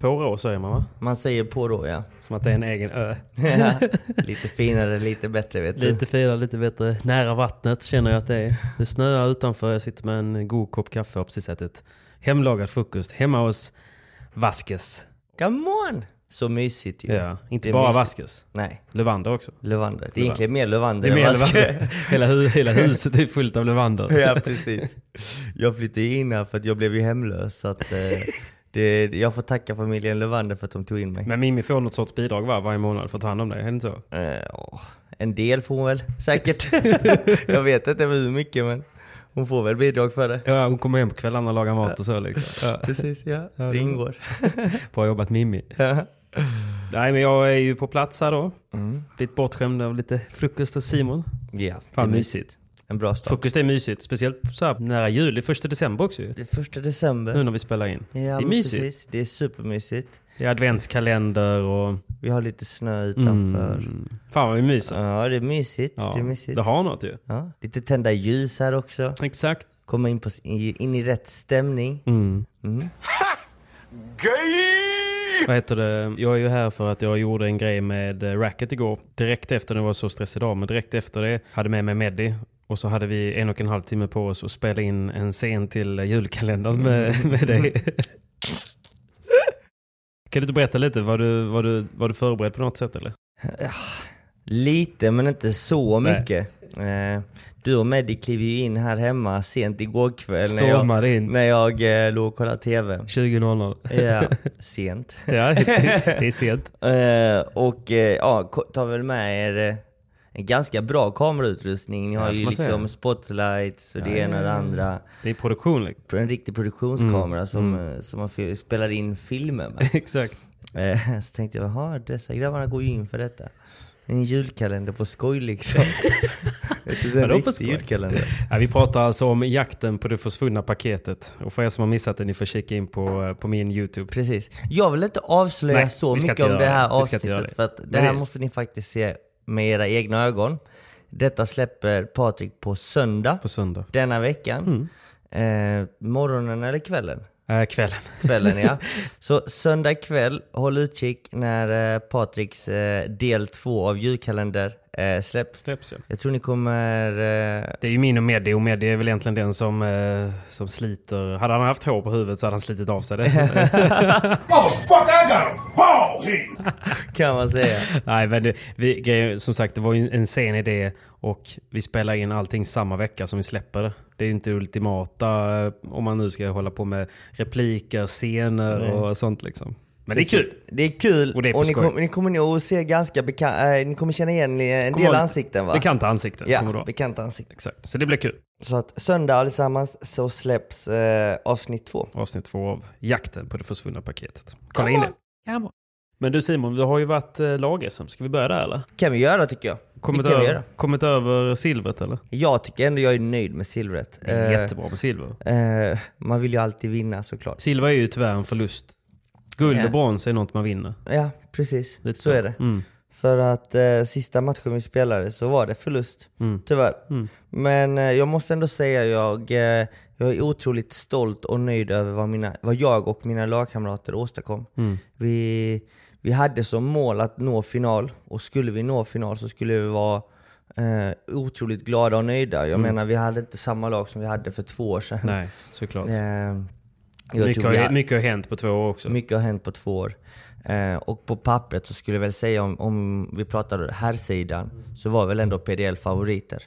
På rå säger man va? Man säger på då ja. Som att det är en egen ö. Ja, lite finare, lite bättre vet du. Lite finare, lite bättre. Nära vattnet känner jag att det är. Det snöar utanför. Jag sitter med en god kopp kaffe och precis ätit hemlagad frukost hemma hos Vaskes. Come on! Så mysigt ju. Ja, inte Det bara mysigt. Vaskes. Nej, Levander också. Levander. Det är egentligen mer Det Levander är än mer Vaske. Levander. Hela, hu- hela huset är fullt av Levander. Ja precis. Jag flyttade in här för att jag blev ju hemlös så att eh, det, jag får tacka familjen Levander för att de tog in mig. Men Mimmi får något sorts bidrag va, varje månad för att ta hand om dig, är det inte så? Åh, en del får hon väl säkert. jag vet inte hur mycket men hon får väl bidrag för det. Ja, hon kommer hem på kvällarna och lagar mat och så liksom. Ja. Precis ja, Ja, det ingår. Bra jobbat Mimmi. Nej men jag är ju på plats här då. Mm. Lite bortskämd av lite frukost hos Simon. Ja, Fan det är mysigt. En bra start. Frukost är mysigt. Speciellt så här nära jul. Det är första december också ju. Det är första december. Nu när vi spelar in. Ja, det är mysigt. Precis. Det är supermysigt. Det är adventskalender och... Vi har lite snö utanför. Mm. Fan vad vi myser. Ja, det är mysigt. Ja, Det är mysigt. det har något ju. Ja, lite tända ljus här också. Exakt. Komma in, på, in i rätt stämning. Mm. Mm. Vad heter det? Jag är ju här för att jag gjorde en grej med eh, Racket igår. Direkt efter, det var så stressig dag, men direkt efter det hade med mig Meddi. Och så hade vi en och en halv timme på oss att spela in en scen till julkalendern med, med dig. kan du inte berätta lite? Var du, var, du, var du förberedd på något sätt eller? Lite men inte så Nej. mycket. Eh, du och Meddi klev ju in här hemma sent igår kväll när jag, in när jag eh, låg och kollade TV. 20.00. Ja, sent. Ja, det är sent. Eh, och ja, tar väl med er en ganska bra kamerautrustning. Ni har Ja, ju säga. liksom spotlights och det Ja, ena och det andra. Det är produktion liksom. En riktig produktionskamera Mm, som, mm. eh, som man spelar in filmer med. Exakt. Eh, så tänkte jag, jaha dessa grabbarna går ju in för detta. En julkalender på skoj liksom. En Vadå på skoj? julkalender. Ja, vi pratar alltså om jakten på det försvunna paketet. Och för er som har missat det, ni får kika in på, på min YouTube. Precis. Jag vill inte avslöja Nej, så mycket om det här det. Avsnittet. det. För att det här det- måste ni faktiskt se med era egna ögon. Detta släpper Patrik på söndag På söndag. denna veckan. Mm. Eh, morgonen eller kvällen? Äh, kvällen. Kvällen ja. Så söndag kväll, håll utkik när eh, Patriks eh, del två av julkalender eh, släpps. Släpps ja. Jag tror ni kommer... Eh, Det är ju min och Meddi och Meddi är väl egentligen den som, eh, som sliter. Hade han haft hår på huvudet så hade han slitit av sig det. kan man säga. Nej men det, vi, som sagt det var ju en sen idé och vi spelar in allting samma vecka som vi släpper det. Det är ju inte ultimata eh, om man nu ska hålla på med repliker, scener Nej. och sånt liksom. Men det är kul. Det är kul Och det är och ni, kom, ni kommer nog se ganska bekanta, äh, ni kommer känna igen en Kommer del ansikten va? Bekanta ansikten Ja, bekanta ansikten. Exakt. Så det blir kul. Så att söndag allesammans så släpps eh, avsnitt två. Avsnitt två av Jakten på det försvunna paketet. Kolla in det. Men du Simon, vi har ju varit eh, lag-SM. Ska vi börja där eller? Kan vi göra tycker jag. Kommit, kan vi över, göra. kommit över silvret eller? Jag tycker ändå jag är nöjd med silvret. Det är Eh, jättebra med silver. eh, man vill ju alltid vinna såklart. Silver är ju tyvärr en förlust. Guld och brons är något man vinner. Ja, precis. Lite så är det. Mm. För att eh, sista matchen vi spelade så var det förlust, Mm. tyvärr. Mm. Men eh, jag måste ändå säga jag, eh, jag är otroligt stolt och nöjd över vad, mina, vad jag och mina lagkamrater åstadkom. Mm. Vi, vi hade som mål att nå final, och skulle vi nå final så skulle vi vara eh, otroligt glada och nöjda. Jag menar, vi hade inte samma lag som vi hade för två år sedan. Mm. Nej, såklart. Jag mycket, har, har- mycket har hänt på två år också. mycket har hänt på två år. Eh, och på pappret så skulle jag väl säga om, om vi pratar här sidan så var väl ändå PDL favoriter.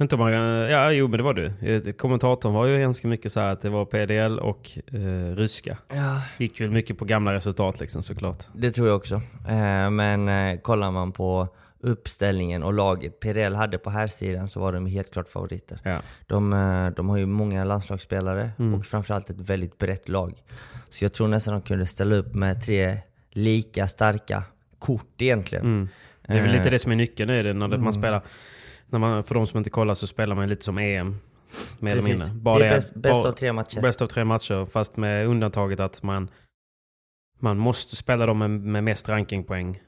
Inte om man, ja, jo men det var du. Eh, Kommentatorn var ju ganska mycket så här att det var PDL och eh, ryska. Ja, Gick väl mycket på gamla resultat liksom såklart. det tror jag också. Eh, men eh, kollar man på uppställningen och laget PDL hade på här sidan så var de helt klart favoriter. Ja. De, eh, de har ju många landslagsspelare Mm. och framförallt ett väldigt brett lag. Så jag tror nästan de kunde ställa upp med tre lika starka kort egentligen. Mm. Det är väl Eh, lite det som är nyckeln i det. När man spelar, när man, för de som inte kollar så spelar man lite som EM. Mer eller mindre. det är bäst, bäst bara- av tre matcher. Bäst av tre matcher, fast med undantaget att man, man måste spela dem med, med mest rankingpoäng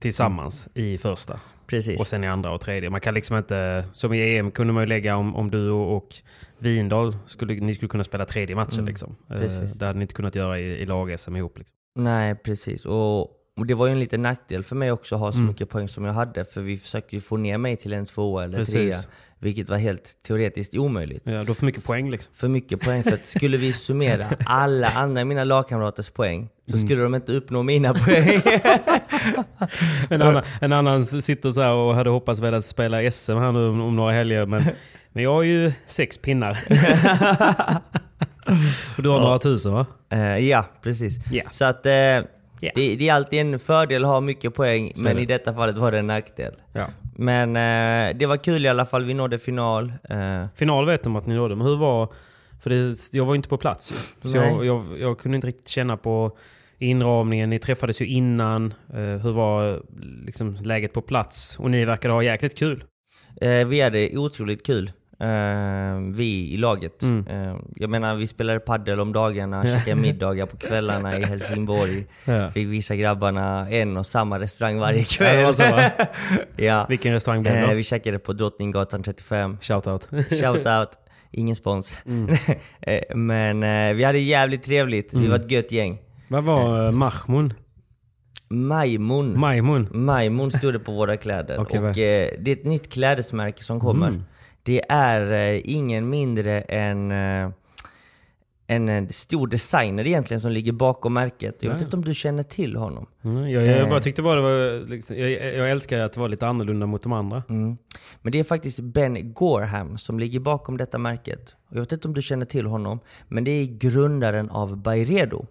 tillsammans i första. Precis. Och sen i andra och tredje. Man kan liksom inte, som i EM kunde man ju lägga om, om du och, Vindal, skulle, ni skulle kunna spela tredje matchen Mm, liksom. Eh, precis. det hade ni inte kunnat göra i, i lag-SM ihop. Liksom. Nej, precis. Och, och det var ju en liten nackdel för mig också att ha så Mm. mycket poäng som jag hade, för vi försökte ju få ner mig till en tvåa eller Precis. trea, vilket var helt teoretiskt omöjligt. Ja, har för mycket poäng liksom. För mycket poäng, för att skulle vi summera alla andra mina lagkamraters poäng, så Mm. skulle de inte uppnå mina poäng. En annan, en annan sitter så här och hade hoppats väl att spela SM här nu om, om några helger. Men, men jag har ju sex pinnar. och du har några tusen va? Eh, ja, precis. Ja. Så att eh, det, det är alltid en fördel att ha mycket poäng, Så men det. i detta fallet var det en nackdel. Ja. Men eh, det var kul i alla fall, vi nådde final. Eh, Final vet de att ni nådde, men hur var... För det, jag var ju inte på plats ju. Så jag, jag, jag kunde inte riktigt känna på inramningen. Ni träffades ju innan. Eh, hur var liksom, läget på plats? Och ni verkade ha jäkligt kul. Eh, vi hade otroligt kul, eh, vi i laget. Mm. Jag menar, vi spelade paddel om dagarna, käkade middagar på kvällarna i Helsingborg. Ja. Fick visa grabbarna en och samma restaurang varje Ja, kväll. var så, va? ja. Vilken restaurang blev det vi käkade på Drottninggatan 35. Shoutout. Shoutout, ingen spons. Mm. Men vi hade jävligt trevligt, vi var ett gött gäng. Vad var uh, Mahmoud? Majmun. Majmun? Majmun stod det på våra kläder. Okej, och vad- eh, det är ett nytt klädesmärke som kommer. Mm. Det är eh, ingen mindre än eh, en, eh, stor designer egentligen som ligger bakom märket. Jag vet inte om du känner till honom? Mm, jag, jag Eh. bara tyckte bara det var... Liksom, jag, jag älskar att det var lite annorlunda mot de andra. Mm. Men det är faktiskt Ben Gorham som ligger bakom detta märket. Och Jag vet inte om du känner till honom, men det är grundaren av Byredo.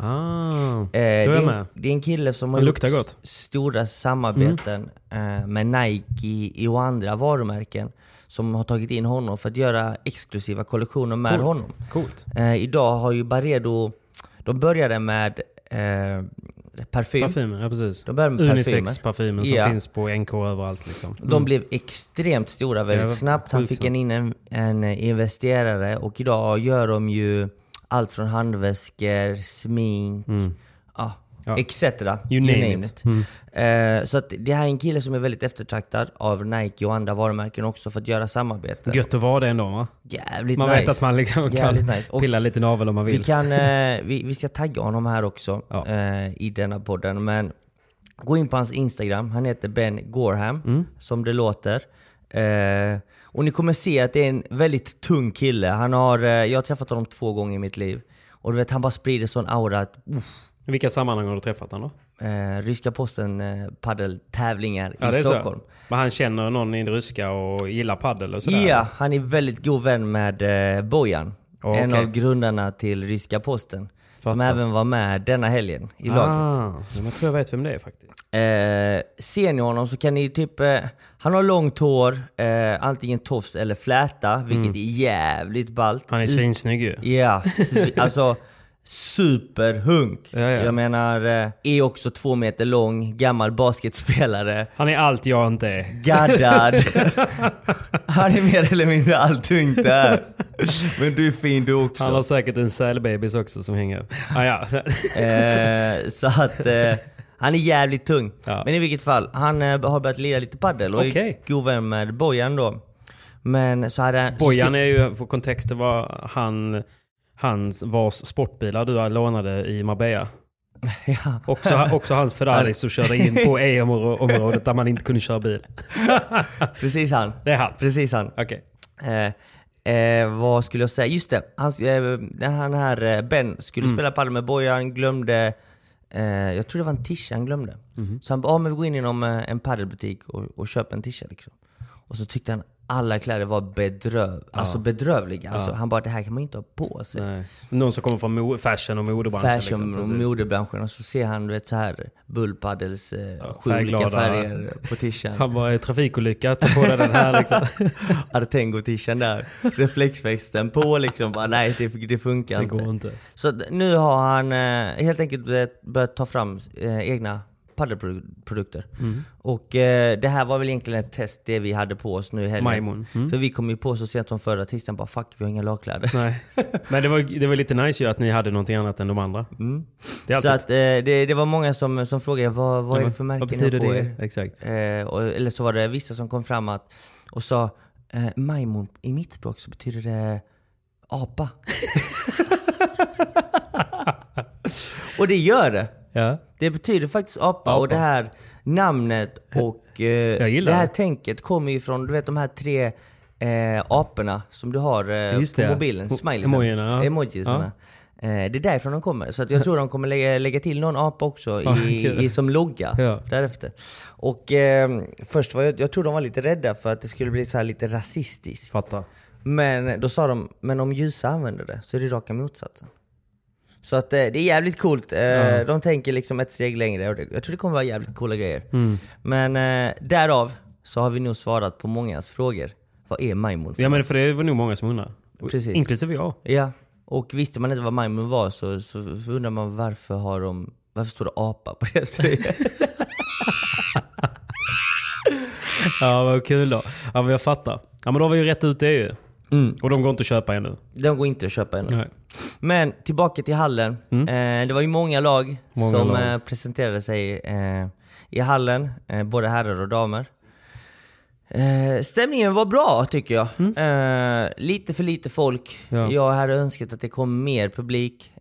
Ah, Eh, det, är, med. det är en kille som har gjort gott. stora samarbeten eh, med Nike och andra varumärken som har tagit in honom för att göra exklusiva kollektioner med Coolt. honom. Coolt. Eh, idag har ju Baredo, de började med eh, parfym. Parfymen, ja precis. De började med. Unisex-parfymen som Ja. finns på NK överallt. Liksom. De blev extremt stora väldigt Ja, snabbt. Han fick en in en, en investerare och idag gör de ju allt från handväskor, smink, ja, Ja. etc. You name it. Mm. Eh, så att det här är en kille som är väldigt eftertraktad av Nike och andra varumärken också för att göra samarbete. Gött att vara det ändå va? Jävligt Man nice. vet att man liksom kan nice. Pilla lite navel om man vi, vill. kan, eh, vi, vi ska tagga honom här också Ja. eh, i denna podden. Men gå in på hans Instagram, han heter Ben Gorham, Mm. som det låter. Och ni kommer se att det är en väldigt tung kille. Han har, eh, jag har träffat honom två gånger i mitt liv. Och du vet, han bara sprider sån aura att uff, I vilka sammanhang har du träffat honom då? eh, Ryska posten eh, paddeltävlingar Ja, i Stockholm. så. Men han känner någon i det ryska och gillar paddel och sådär? Ja, han är väldigt god vän med eh, Bojan. Okej. En av grundarna till Ryska posten. Som Fattar. även var med denna helgen i laget. Ah, men jag tror jag vet vem det är faktiskt. Eh, ser ni honom så kan ni typ... Eh, han har långt hår, eh, antingen tofs eller fläta, vilket är jävligt ballt. Mm. Han är svinsnygg ju. Ja, svi- alltså superhunk. Ja, ja. Jag menar, eh, är också två meter lång, gammal basketspelare. Han är allt jag inte är. Gaddad. Han är mer eller mindre allt ungt där. Men du är fin du också. Han har säkert en sälbebis också som hänger. Ah, ja. Eh, så att eh, han är jävligt tung. Ja. Men i vilket fall, han eh, har börjat lira lite padel och Okej. är god vän med Bojan då. Men så hade Bojan är ju, på kontext, det var han, hans, vars sportbilar du lånade i Marbella. Ja. Också, också hans Ferrari som körde in på EM-området där man inte kunde köra bil. Precis han. Det är han. Precis han. Okej. Eh, eh, vad skulle jag säga? Just det, han, eh, den här eh, Ben skulle Mm. spela padel med Bojan, glömde eh, jag tror det var en tisha han glömde. Mhm. Så han bara, ah, men vi går in inom eh, en padelbutik och, och köper en tisha liksom. Och så tyckte han alla kläder var bedröv, alltså bedrövliga. Alltså, Han bara, det här kan man inte ha på sig. Nej. Någon som kommer från fashion och modebranschen. Fashion liksom, och modebranschen och så ser han du vet så här Bullpaddels eh, sju olika färger på tishan. Han bara, "Eh, trafikolycka, ta på dig den här liksom. Artengo-tishan där, reflexväxten på liksom. Bara, nej det, det funkar Det inte. går inte. Så nu har han eh, helt enkelt eh, börjat ta fram egna paddelprodukter. Mm. Och eh, det här var väl egentligen ett test det vi hade på oss nu i helgen. Mm. För vi kom ju på så sent som förra tisdagen bara fuck vi har inga lagkläder. Nej. Men det var, det var lite nice ju att ni hade någonting annat än de andra. Det är Så alltid... att eh, det, det var många som, som frågade vad, vad är det för märken Vad betyder på det? er? Exakt. Eh, och, eller så var det vissa som kom fram att, och sa eh, Majmon, i mitt språk så betyder det apa. och det gör det. Ja. Det betyder faktiskt apa, Apa. och det här namnet och eh, det här det. tänket kommer ju från, du vet de här tre eh, aporna som du har eh, Just på det. mobilen, Mo- smileysarna. emojierna, ja. Emojisarna. Eh, det är därifrån de kommer. Så jag tror de kommer lägga, lägga till någon apa också Ja, i, i, som logga Ja. därefter. Och eh, först var jag, jag tror de var lite rädda för att det skulle bli så här lite rasistiskt. Fattar. Men då sa de, men om ljusa använder det så är det raka motsatsen. Så att eh, det är jävligt coolt. Eh, De tänker liksom ett steg längre och jag tror det kommer vara jävligt coola grejer. Mm. Men eh, därav så har vi nog svarat på mångas frågor. Vad är Majmon för Ja men för det var nog många som undrar. Precis. Inklusive jag. Ja, och visste man inte vad Majmon var så, så undrar man varför har de, varför står det apa på deras tröja? Ja vad kul då. Ja men jag fattar. Ja men då har vi ju rätt ut det ju. Mm. Och de går inte att köpa ännu. De går inte att köpa ännu. Nej. Men tillbaka till hallen. Eh, det var ju många lag Mm. Många som lag. Eh, presenterade sig eh, i hallen, eh, både herrar och damer. Eh, stämningen var bra tycker jag. Eh, lite för lite folk. Mm. Ja. Jag hade önskat att det kom mer publik.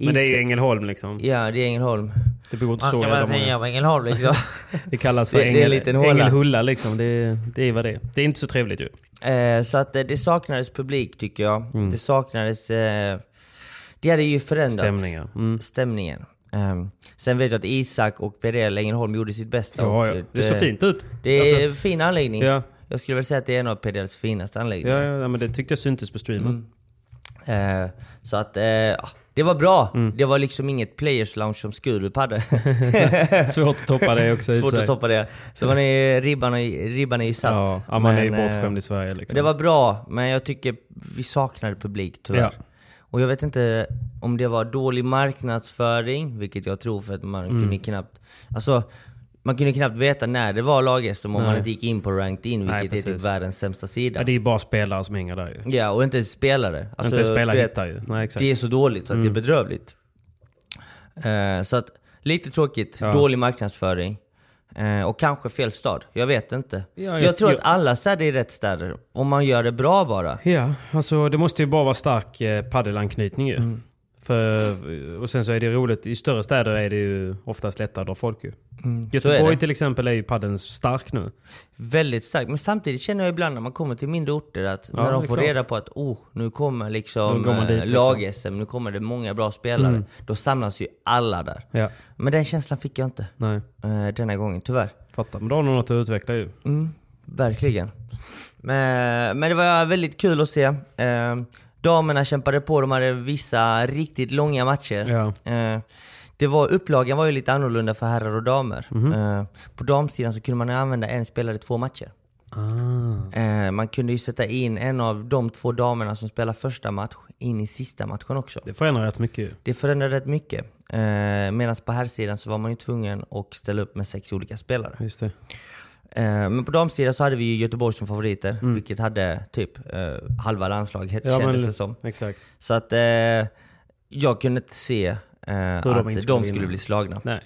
Men det är ju Ängelholm liksom. Ja, det är Ängelholm. Det bor inte Man så kan jävla många. om Ängelholm liksom. Det kallas för Det- det är en ängel, håla. Ängelhulla liksom. Det, det är vad det är. Det är inte så trevligt ju. Eh, så att eh, det saknades publik tycker jag. Mm. Det saknades... Eh, det hade ju förändrat. Mm. stämningen. Ehm, sen vet jag att Isak och PRL Ängelholm gjorde sitt bästa. Ja, ja. eh, Det såg fint ut. Det är Alltså, en fin anläggning. Ja. Jag skulle väl säga att det är en av PRLs finaste anläggningar. ja, ja, men det tyckte jag syntes på streamen. Eh, så att, eh, det var bra. Mm. Det var liksom inget players lounge som Skurup hade. Svårt att toppa det också Svårt att toppa det. Så man är, ribban, är, ribban är ju satt. Ja, ja, man är ju Men, eh, bortskämd i Sverige liksom. Det var bra, men jag tycker vi saknade publik tyvärr. Ja. Och jag vet inte om det var dålig marknadsföring, vilket jag tror för att man Mm. kunde knappt... Alltså, man kunde knappt veta när det var lag-SM om man inte gick in på ranked in, Nej, vilket är typ världens sämsta sida. Ja, det är ju bara spelare som hänger där ju. Ja, och inte ens spelare. Alltså, inte spelare vet, hittar ju. Nej. Det är så dåligt så att Mm. det är bedrövligt. Eh, så att, lite tråkigt. Ja. Dålig marknadsföring. Eh, och kanske fel stad. Jag vet inte. Ja, jag, jag- tror jag- att alla städer är rätt städer. Om man gör det bra bara. Ja, alltså det måste ju bara vara stark eh, paddelanknytning ju. Mm. För, och sen så är det roligt, i större städer är det ju oftast lättare att dra folk ju. Mm, Göteborg till exempel är ju paddeln stark nu. Väldigt starkt. Men samtidigt känner jag ibland när man kommer till mindre orter att Ja, när de får klart. reda på att oh, nu kommer liksom eh, liksom. lag-SM, nu kommer det många bra spelare. Mm. Då samlas ju alla där. Ja, Men den känslan fick jag inte nej. eh, denna gången, tyvärr. Fattar. Men då har de något att utveckla ju. Mm, verkligen. Men, men det var väldigt kul att se. Eh, damerna kämpade på, de hade vissa riktigt långa matcher. Ja. Eh, det var, upplagan var ju lite annorlunda för herrar och damer. Eh, på damsidan så kunde man använda en spelare i två matcher. Ah. Eh, man kunde ju sätta in en av de två damerna som spelar första match in i sista matchen också. Det förändrar rätt mycket. Det förändrade rätt mycket. Eh, Medan på här sidan så var man ju tvungen att ställa upp med sex olika spelare. Just det. Eh, men på damsidan så hade vi Göteborg som favoriter, vilket hade typ eh, halva landslaget Mm. Ja, kändes men- det som. Exakt. Så att eh, jag kunde inte se eh, de att inte de skulle vinna. bli slagna. Nej.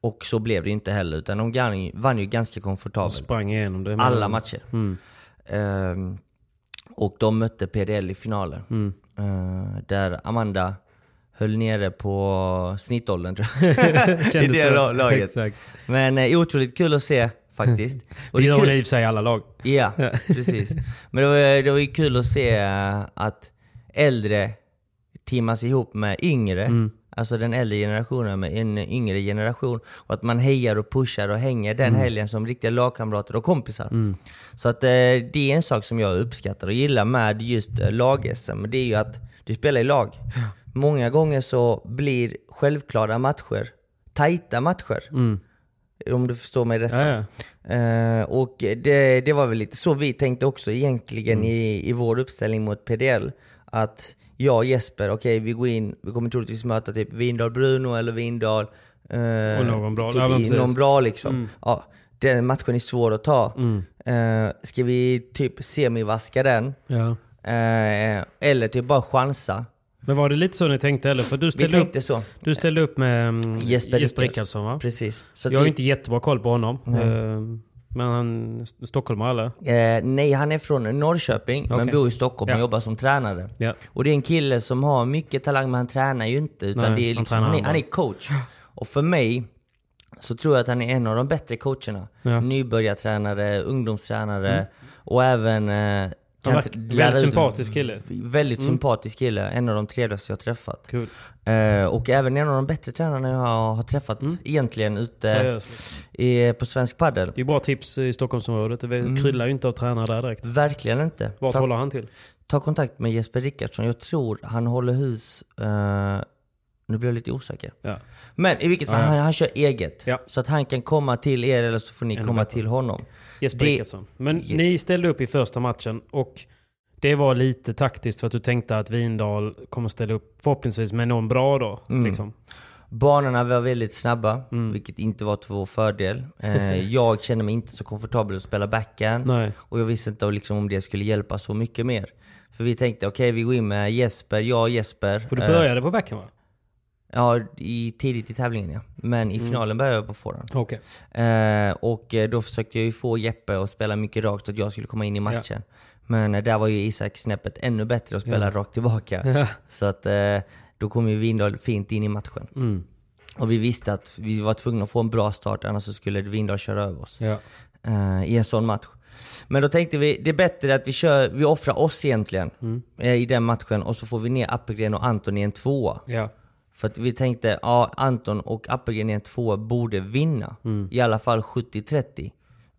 Och så blev det inte heller, utan de vann, vann ju ganska komfortabelt. Sprang igenom det. Alla matcher. Mm. Ehm, och de mötte PDL i finalen. Mm. Eh, där Amanda höll nere på snittåldern tror jag. I det så. la- laget. Exakt. Men eh, otroligt kul att se faktiskt. Och Det gör kul, i sig alla lag. Ja, precis. Men det var, det var ju kul att se eh, att äldre teamas ihop med yngre. Mm. Alltså den äldre generationen med en yngre generation. Och att man hejar och pushar och hänger den Mm. helgen som riktiga lagkamrater och kompisar. Så att eh, det är en sak som jag uppskattar och gillar med just eh, lag-SM. Det är ju att du spelar i lag. Många gånger så blir självklara matcher tajta matcher. Om du förstår mig rätt. Ja, ja. Eh, och det, det var väl lite så vi tänkte också egentligen Mm. i, i vår uppställning mot PDL. Att jag och Jesper, okej vi går in, vi kommer troligtvis möta typ Vindal Bruno eller Vindal eh, Och någon bra. Typ Ja, någon bra liksom. Ja, den matchen är svår att ta. Eh, ska vi typ semivaska den? Ja. Eh, eller typ bara chansa? Men var det lite så ni tänkte eller? För du ställde, upp, så. du ställde upp med mm, Jesper Jesper, Rickardsson. Va? Precis. Så Jag har vi- inte jättebra koll på honom. Eh, Men han Stockholmare eller? Eh, nej, han är från Norrköping men Okej. bor i Stockholm och Ja. jobbar som tränare. Ja. Och det är en kille som har mycket talang men han tränar ju inte. Utan Nej, det är han liksom, tränar han, är, han är coach. Och för mig så tror jag att han är en av de bättre coacherna. Ja. Mm. Nybörjartränare, ungdomstränare och även... Eh, Han kan verkar- väldigt sympatisk kille. Mm. Väldigt sympatisk kille. En av de trevligaste jag träffat. Kul. Eh, och även en av de bättre tränarna jag har träffat egentligen ute Mm. I, på svensk padel. Det är bra tips i Stockholmsområdet. Det Mm. kryllar ju inte av tränare där direkt. Verkligen inte. Vart Ta- håller han till? ta kontakt med Jesper Rickardsson. Jag tror han håller hus... eh, nu blir jag lite osäker. Ja. Men i vilket fall, han, han kör eget. Ja. Så att han kan komma till er eller så får ni Ännu komma bättre. till honom. Jesper Det- Rickardsson. Men Je- ni ställde upp i första matchen och det var lite taktiskt för att du tänkte att Vindal kommer ställa upp förhoppningsvis med någon bra då. Mm. Liksom. Banorna var väldigt snabba, Mm. vilket inte var till vår fördel. Eh, jag kände mig inte så komfortabel att spela backhand. Och jag visste inte liksom, om det skulle hjälpa så mycket mer. För vi tänkte, okej vi går in med Jesper, jag och Jesper. För du Eh, började på backen va? Ja, i, tidigt i tävlingen ja. Men i Mm. finalen började jag på forehand. Okej. Eh, och eh, då försökte jag ju få Jeppe att spela mycket rakt så att jag skulle komma in i matchen. Men eh, där var ju Isak snäppet ännu bättre att spela rakt tillbaka. Ja. Så att eh, då kom ju Vindal fint in i matchen. Mm. Och vi visste att vi var tvungna att få en bra start annars så skulle Vindal köra över oss Ja. eh, i en sån match. Men då tänkte vi, det är bättre att vi, kör, vi offrar oss egentligen Mm. eh, i den matchen och så får vi ner Appelgren och Anton i en tvåa. För att vi tänkte, ja Anton och Appelgren i en tvåa borde vinna. Mm. I alla fall 70-30.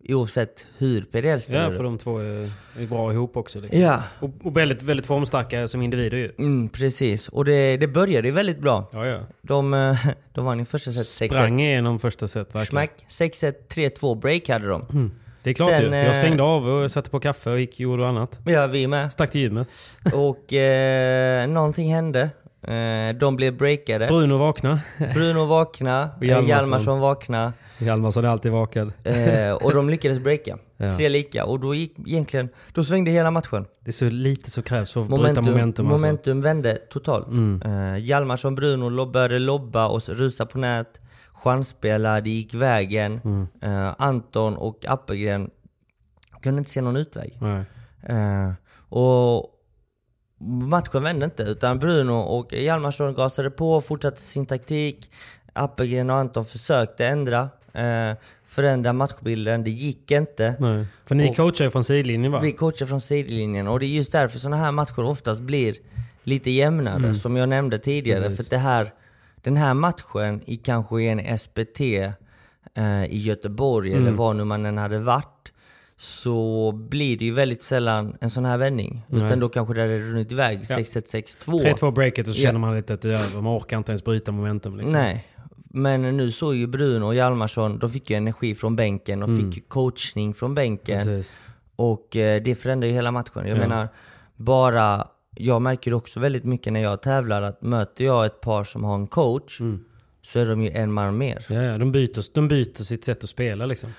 Oavsett hur PDL ställer ja, för de två är, är bra ihop också. Liksom. Ja, Och, och väldigt, väldigt formstarka som individer ju. mm, precis. Och det, det började ju väldigt bra. Ja, ja. De, de vann i första set 6-1. Sprang igenom första set verkligen. Smack, 6-1, 3-2 break hade de. Det är klart Sen, ju. Jag eh, stängde av och satte på kaffe och gick och gjorde annat. Ja, vi med. Stack till gymmet. Och eh, någonting hände. Eh, de blev breakade. Bruno vakna. Bruno vakna, Och Hjalmarsson. Hjalmarsson vakna. Hjalmarsson är alltid vakad. Eh, och de lyckades breaka. Ja. Tre lika. Och då gick egentligen, då svängde hela matchen. Det är så lite som krävs för att bryta Momentum, momentum. momentum, alltså. vände totalt. Mm. Eh, Hjalmarsson Bruno började lobba och rusa på nät. Chansspela, det gick vägen. Mm. Eh, Anton och Appelgren kunde inte se någon utväg. Eh, och matchen vände inte, utan Bruno och Hjalmarsson gasade på, fortsatte sin taktik. Appelgren och Anton försökte ändra, eh, förändra matchbilden, det gick inte. Nej. För ni Och- coachar ju från sidlinjen va? Vi coachar från sidlinjen och det är just därför sådana här matcher oftast blir lite jämnare, som jag nämnde tidigare. Mm. Precis. För det här, den här matchen i kanske en SPT eh, i Göteborg Mm. eller var nu man än hade varit, så blir det ju väldigt sällan en sån här vändning. Nej. Utan då kanske det hade runnit iväg Ja. 6-1, 6-2. 3-2 breaket och så Ja. känner man lite att över. Man orkar inte ens bryta momentum. Liksom. Nej. Men nu såg ju Bruno och Hjalmarsson, de fick ju energi från bänken och fick ju coachning från bänken. Mm. Precis. Och eh, det förändrar ju hela matchen. Jag Ja. menar, bara... Jag märker också väldigt mycket när jag tävlar att möter jag ett par som har en coach så är de ju en man mer. Ja, ja, de, byter, de byter sitt sätt att spela liksom.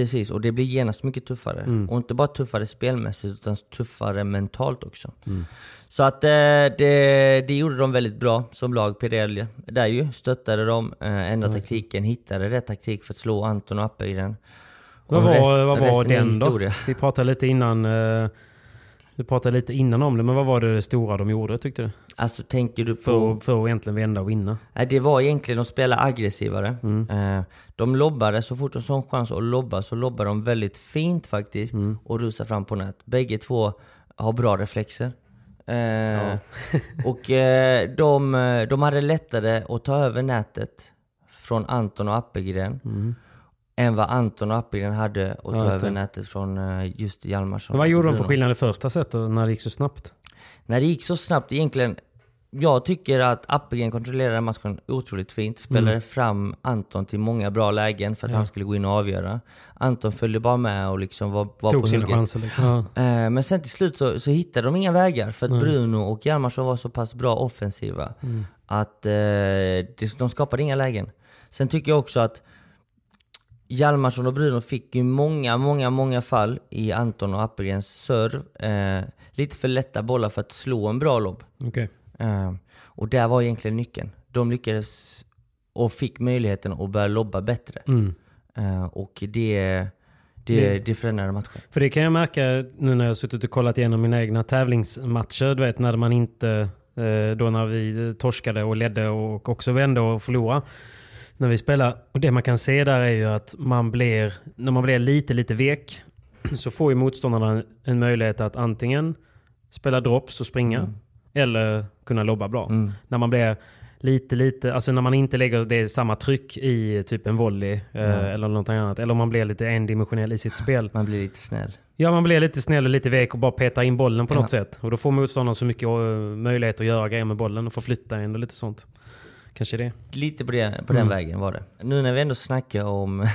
Precis, och det blir genast mycket tuffare. Mm. Och inte bara tuffare spelmässigt utan tuffare mentalt också. Mm. Så att eh, det, det gjorde de väldigt bra som lag, Pirelli. Där ju, stöttade de, eh, ändrade taktiken, hittade rätt taktik för att slå Anton och Appelgren. Vad var, rest- vad var den då? Vi pratade lite innan eh, du pratade lite innan om det, men vad var det stora de gjorde tyckte du? Alltså tänker du på... För, för att egentligen vända och vinna. Nej, det var egentligen, de spelade aggressivare. Eh, de lobbade, så fort de såg en chans att lobba så lobbade de väldigt fint faktiskt och rusade fram på nät. Bägge två har bra reflexer. Eh, och eh, de, de hade lättare att ta över nätet från Anton och Appelgren än vad Anton och Appelgren hade att ta just över nätet från eh, just Hjalmarsson. Vad gjorde de för skillnad i första set då, när det gick så snabbt? När det gick så snabbt egentligen, jag tycker att Appelgren kontrollerade matchen otroligt fint. Spelade Mm. fram Anton till många bra lägen för att han skulle gå in och avgöra. Anton följde bara med och liksom var, var på Tog sina hugget. chanser liksom. Ja. Eh, Men sen till slut så, så hittade de inga vägar för att Bruno och Hjalmarsson var så pass bra offensiva Mm. att eh, de skapade inga lägen. Sen tycker jag också att Hjalmarsson och Bruno fick ju många, många, många fall i Anton och Appelgrens serv. Eh, lite för lätta bollar för att slå en bra lobb. Okej. Eh, och där var egentligen nyckeln. De lyckades och fick möjligheten att börja lobba bättre. Mm. Eh, och det, det, det förändrade matchen. För det kan jag märka nu när jag har suttit och kollat igenom mina egna tävlingsmatcher. Du vet när man inte, eh, då när vi torskade och ledde och också vände och förlorade. När vi spelar. Och det man kan se där är ju att man blir, när man blir lite, lite vek så får ju motståndarna en, möjlighet att antingen spela drops och springa eller kunna lobba bra. Mm. När man blir lite, lite, alltså när man inte lägger det samma tryck i typ en volley eh, eller någonting annat. Eller om man blir lite endimensionell i sitt spel. Man blir lite snäll. Ja, man blir lite snäll och lite vek och bara petar in bollen på Ja. något sätt. Och då får motståndaren så mycket eh, möjlighet att göra grejer med bollen och förflytta en och lite sånt. Kanske det. Lite på, det, på den vägen var det. Nu när vi ändå snackar om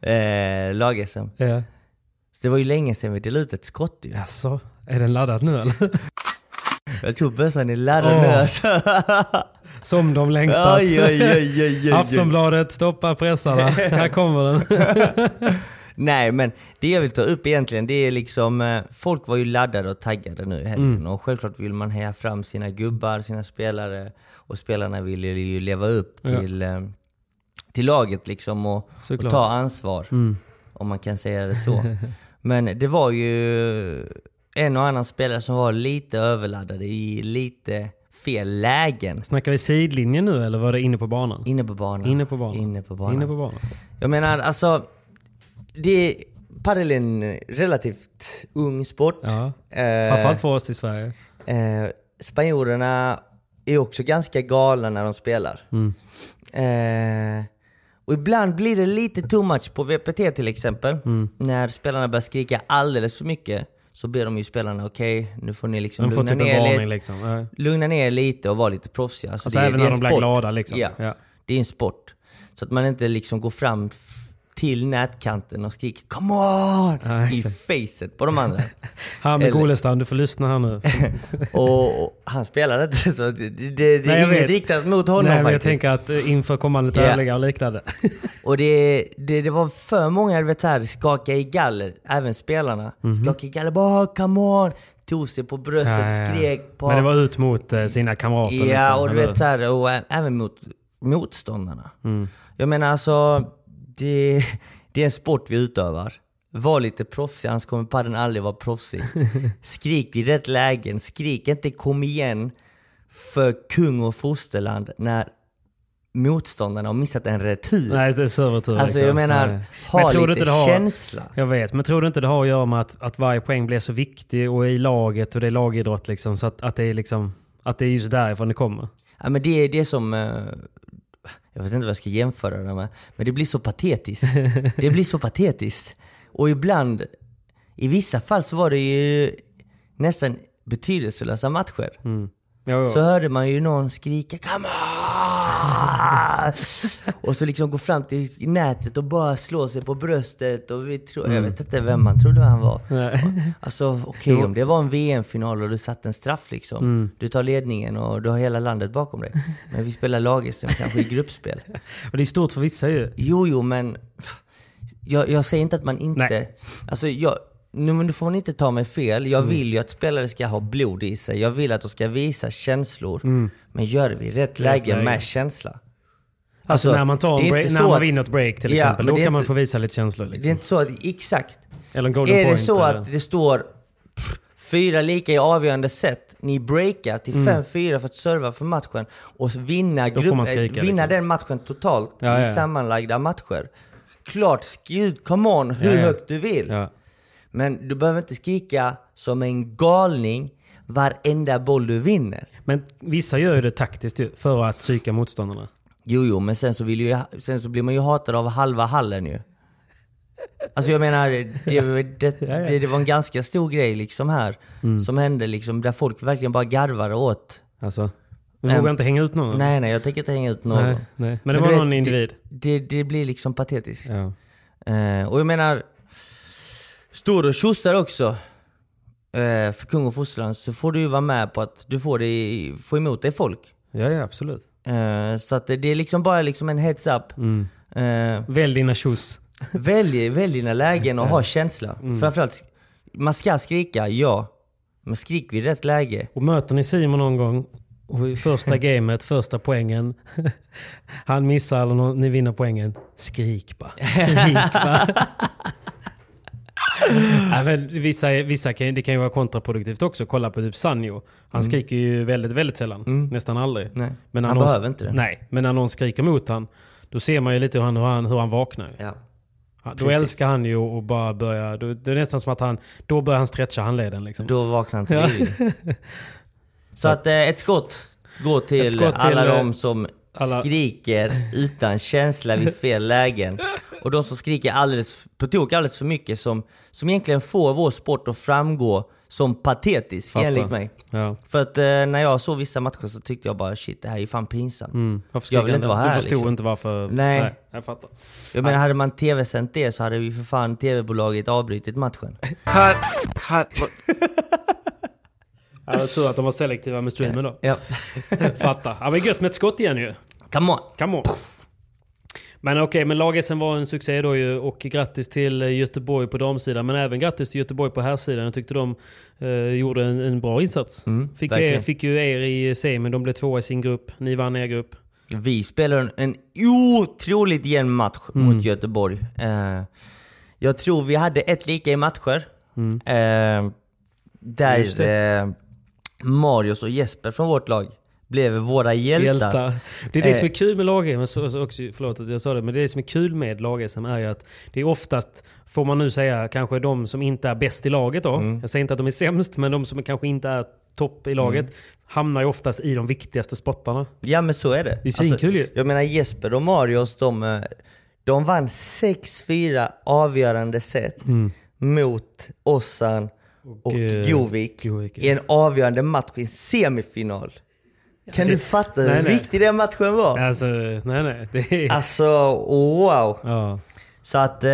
eh, lag-SM. Ja. Så det var ju länge sedan vi delade ut ett skott ju. Alltså, är den laddad nu eller? Jag tror bössan är laddad Åh. nu alltså. Som de längtat. Oj, oj, oj. Aftonbladet, stoppa pressarna. Här kommer den. Nej men det jag vill ta upp egentligen det är liksom eh, Folk var ju laddade och taggade nu i helgen Mm. och självklart vill man heja fram sina gubbar, sina spelare och spelarna vill ju leva upp Ja. till, eh, till laget liksom och, och ta ansvar. Mm. Om man kan säga det så. Men det var ju en och annan spelare som var lite överladdade i lite fel lägen. Snackar vi sidlinjen nu eller var det inne på banan? Inne på banan. Inne på banan. Inne på banan. Inne på banan. Jag menar alltså, det, padel är en relativt ung sport. Ja. Eh, Framförallt för oss i Sverige. eh, spanjorerna är också ganska galna när de spelar. Mm. Eh, och ibland blir det lite too much på VPT till exempel. Mm. När spelarna börjar skrika alldeles för mycket så ber de ju spelarna okej, nu får ni liksom De får lugna, typ ner varning lite, liksom. Lugna ner lite och vara lite proffsiga. Alltså, Alltså det, även det är när de blir glada liksom. Ja. Ja. Det är en sport. Så att man inte liksom går fram till nätkanten och skriker 'Come on!' Ja, i facet på de andra. Här med Golestam, du får lyssna här nu. och, och han spelar inte så det, det, det Nej, är jag inget riktat mot honom Nej, men jag faktiskt. tänker att eh, inför kommande tävlingar och liknande. Och det, det, det var för många du vet, så här, skaka i galler, även spelarna. Skaka i galler, bara 'Come on!' Tog sig på bröstet. Ja, ja, skrek på... Men det var ut mot eh, sina kamrater Ja, liksom, och du eller? vet så här, och även mot motståndarna. Mm. Jag menar alltså, det, det är en sport vi utövar. Var lite proffsig, annars kommer padden aldrig vara proffsig. Skrik i rätt lägen, skrik inte kom igen för kung och fosterland när motståndarna har missat en retur. Nej, det är servertur. alltså liksom. jag menar, Nej. ha Men tror du lite inte det har- känsla. Jag vet, men tror du inte det har att göra med att, att varje poäng blir så viktig och i laget och det är lagidrott liksom, så att, att det är liksom att det är just därifrån det kommer? Ja, men det, är- det som... Jag vet inte vad jag ska jämföra det med. Men det blir så patetiskt. Det blir så patetiskt. Och ibland, i vissa fall så var det ju nästan betydelselösa matcher. Mm. Jo, jo. Så hörde man ju någon skrika 'Come on!' Och så liksom gå fram till nätet och bara slå sig på bröstet. Och vi tror, Jag vet inte vem man trodde han var. Alltså okej om det var en VM-final och du satt en straff liksom. Du tar ledningen och du har hela landet bakom dig. Men vi spelar lag-SM kanske i gruppspel. Och det är stort för vissa ju. Jo, jo, men jag, jag säger inte att man inte... Nej. Alltså, jag, nu, men du får inte ta mig fel. Jag vill ju att spelare ska ha blod i sig. Jag vill att de ska visa känslor. Men gör det vid rätt, läge, läge. med känsla. Alltså, när man, tar det break, när man vinner ett break till Ja, exempel, då det kan man inte- få visa lite känslor. Det är Liksom. inte så att, exakt. Eller en golden Är det point. så eller- att det står pff, fyra lika i avgörande set, ni breakar till 5-4 för att serva för matchen och vinna, Mm. Då grupp, man skrika, eh, vinna liksom. den matchen totalt Ja, i ja. sammanlagda matcher. Klart, skriv, come on, hur högt du vill. Men du behöver inte skrika som en galning varenda boll du vinner. Men vissa gör ju det taktiskt för att psyka motståndarna. Jo, jo, men sen så, vill ju, sen så blir man ju hatad av halva hallen ju. Alltså jag menar, det, det, det, det var en ganska stor grej liksom här. Mm. Som hände liksom, där folk verkligen bara garvade åt. Alltså, du vågar inte hänga ut någon? Nej, nej, jag tänker inte hänga ut någon. nej, nej. Men det var du vet, någon individ. Det, det, blir liksom patetiskt. Ja. Eh, och jag menar, står du och tjosar också eh, för kung och fosterland så får du ju vara med på att du får, det, få emot dig folk. ja, ja absolut. Eh, så att det, det är liksom bara liksom en heads up. Mm. Eh, Välj dina tjos. välj, välj dina lägen och ha känsla. Mm. Framförallt, man ska skrika, ja. Men skrik vid rätt läge. Och möter ni Simon någon gång och i första gamet, första poängen, han missar eller någon, ni vinner poängen. Skrik bara. Skrik bara. ja, men vissa, vissa kan, det kan ju vara kontraproduktivt också. Kolla på typ Sanjo. Han skriker ju väldigt, väldigt sällan. Nästan aldrig. Nej, Men han någon, behöver inte det. Nej, men när någon skriker mot han, då ser man ju lite hur han, hur han, hur han vaknar. Ja. Då precis. älskar han ju att bara börja, då, det är nästan som att han, då börjar han stretcha handleden liksom. Då vaknar han till liv. Så att eh, ett skott går till, skott till, alla eh, de som alla- skriker utan känsla vid fel lägen. Och de som skriker alldeles, på tok alldeles för mycket som, som egentligen får vår sport att framgå som patetisk Fattar. enligt mig. Ja. För att eh, när jag såg vissa matcher så tyckte jag bara shit det här är fan pinsamt. Mm. Jag vill inte vara här, Du förstod liksom. inte varför? Nej. jag fattar. Jag menar hade man tv-sänt det så hade vi för fan tv-bolaget avbrutit matchen. Cut, cut. Jag tror att de var selektiva med streamen då. Ja. Fattar. Ja men gött med ett skott igen ju. Come on! Come on. Men okej, men lag-SM var en succé då ju och grattis till eh, Göteborg på damsidan men även grattis till Göteborg på herrsidan. Jag tyckte de eh, gjorde en, en bra insats. Mm, fick, er, fick ju er i semin, de blev tvåa i sin grupp. Ni vann er grupp. Vi spelar en, en otroligt jämn match Mm. mot Göteborg. Eh, jag tror vi hade ett lika i matcher. Eh, Mm. Just där eh, Marius och Jesper från vårt lag blev våra hjältar. Hjältar. Det är det som är Eh. kul med lag men så, så också, förlåt att jag sa det, men det som är kul med lag är ju att det är oftast, får man nu säga, kanske de som inte är bäst i laget då. Mm. Jag säger inte att de är sämst, men de som kanske inte är topp i laget Mm. hamnar ju oftast i de viktigaste spottarna. Ja men så är det. Det är svinkul ju. Jag menar Jesper och Marius, de, eh, de vann 6-4 avgörande set mot Ossan och, eh, Govik Govik, i en avgörande match i en semifinal. Kan det- du fatta hur nej, nej. viktig den matchen var? Alltså, nej nej. Det är, Alltså, wow! ja. Så att... Eh,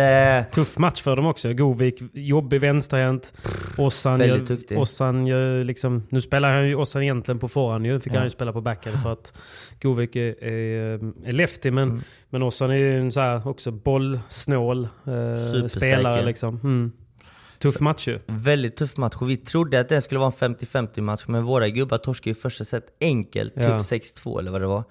Tuff match för dem också. Govik, jobbig vänsterhänt. Ossan, Väldigt gör, duktig. Ossan gör liksom... Nu spelar han ju Ossan egentligen på forehand ju. Fick han ju spela på backhand för att Govik är, är, är lefty. Men, Mm. men Ossan är ju så här också bollsnål eh, spelare liksom. Mm. Tuff match ju. väldigt tuff match och vi trodde att det skulle vara en 50-50 match men våra gubbar torskade ju första set enkelt, Ja. typ 6-2 eller vad det var.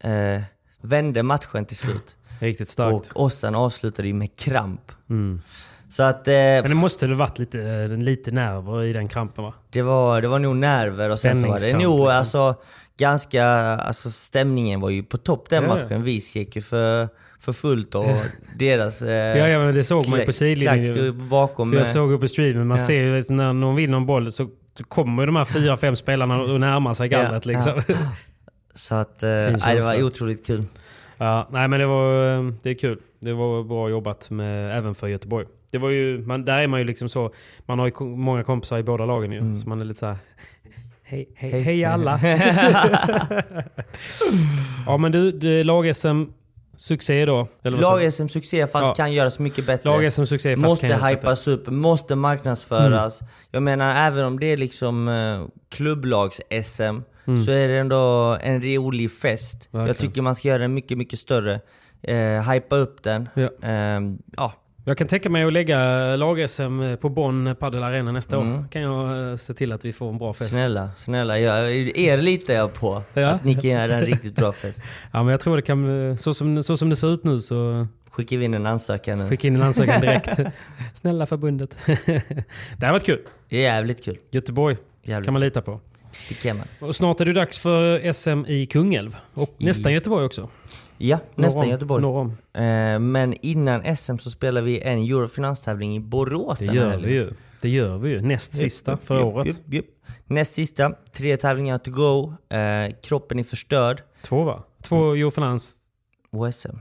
Eh, vände matchen till slut. Riktigt starkt. Och Ossan avslutade ju med kramp. Mm. Så att eh, Men det måste väl varit lite, lite nerver i den krampen va? det, var, det var nog nerver och sen så var det nog liksom. alltså ganska, alltså stämningen var ju på topp den Ja, matchen. Vi gick ju för, för fullt och deras eh, Ja, ja men det såg man ju på sidlinjen. bakom. För jag med- såg ju på streamen, man Ja. ser ju när någon vinner en boll så kommer de här fyra, fem spelarna och närmar sig gallret Ja, liksom. Ja. Så att, eh, nej, det känsla. var otroligt kul. nej men det var eh, det är kul. Det var bra jobbat med, även för Göteborg. Det var ju, man, där är man ju liksom så, man har ju många kompisar i båda lagen ju. Så man är lite så här Hej, hej, hej alla. ja men du, du lag-SM, succé då? Eller vad sa du? Lag-SM succé fast Ja. kan göras mycket bättre. Lag-SM succé fast måste kan hypas upp, måste marknadsföras. Jag menar även om det är liksom eh, klubblags-SM så är det ändå en rolig fest. Jag Verkligen. tycker man ska göra den mycket, mycket större. Eh, hypa upp den. Ja. Ehm, ja. Jag kan tänka mig att lägga lag-SM på Bonn Padel Arena nästa år. kan jag eh, se till att vi får en bra fest. Snälla, snälla. Jag, er litar jag på. Ja. Att ni kan göra en riktigt bra fest. Ja men jag tror det kan, eh, så som, så som det ser ut nu så Skickar vi in en ansökan nu. skicka in en ansökan direkt. Snälla förbundet. det här varit kul. Jävligt kul. Göteborg Jävligt kan man lita på. Det kan man. Och snart är det dags för SM i Kungälv. Och nästan Göteborg också. Ja, nästan om- Göteborg. Om. Eh, men innan SM så spelar vi en Eurofinanstävling i Borås Det den gör vi ju. Det gör vi ju. Näst sista för Jupp, året. Näst sista, tre tävlingar to go. Eh, kroppen är förstörd. Två va? Två Eurofinans Och SM.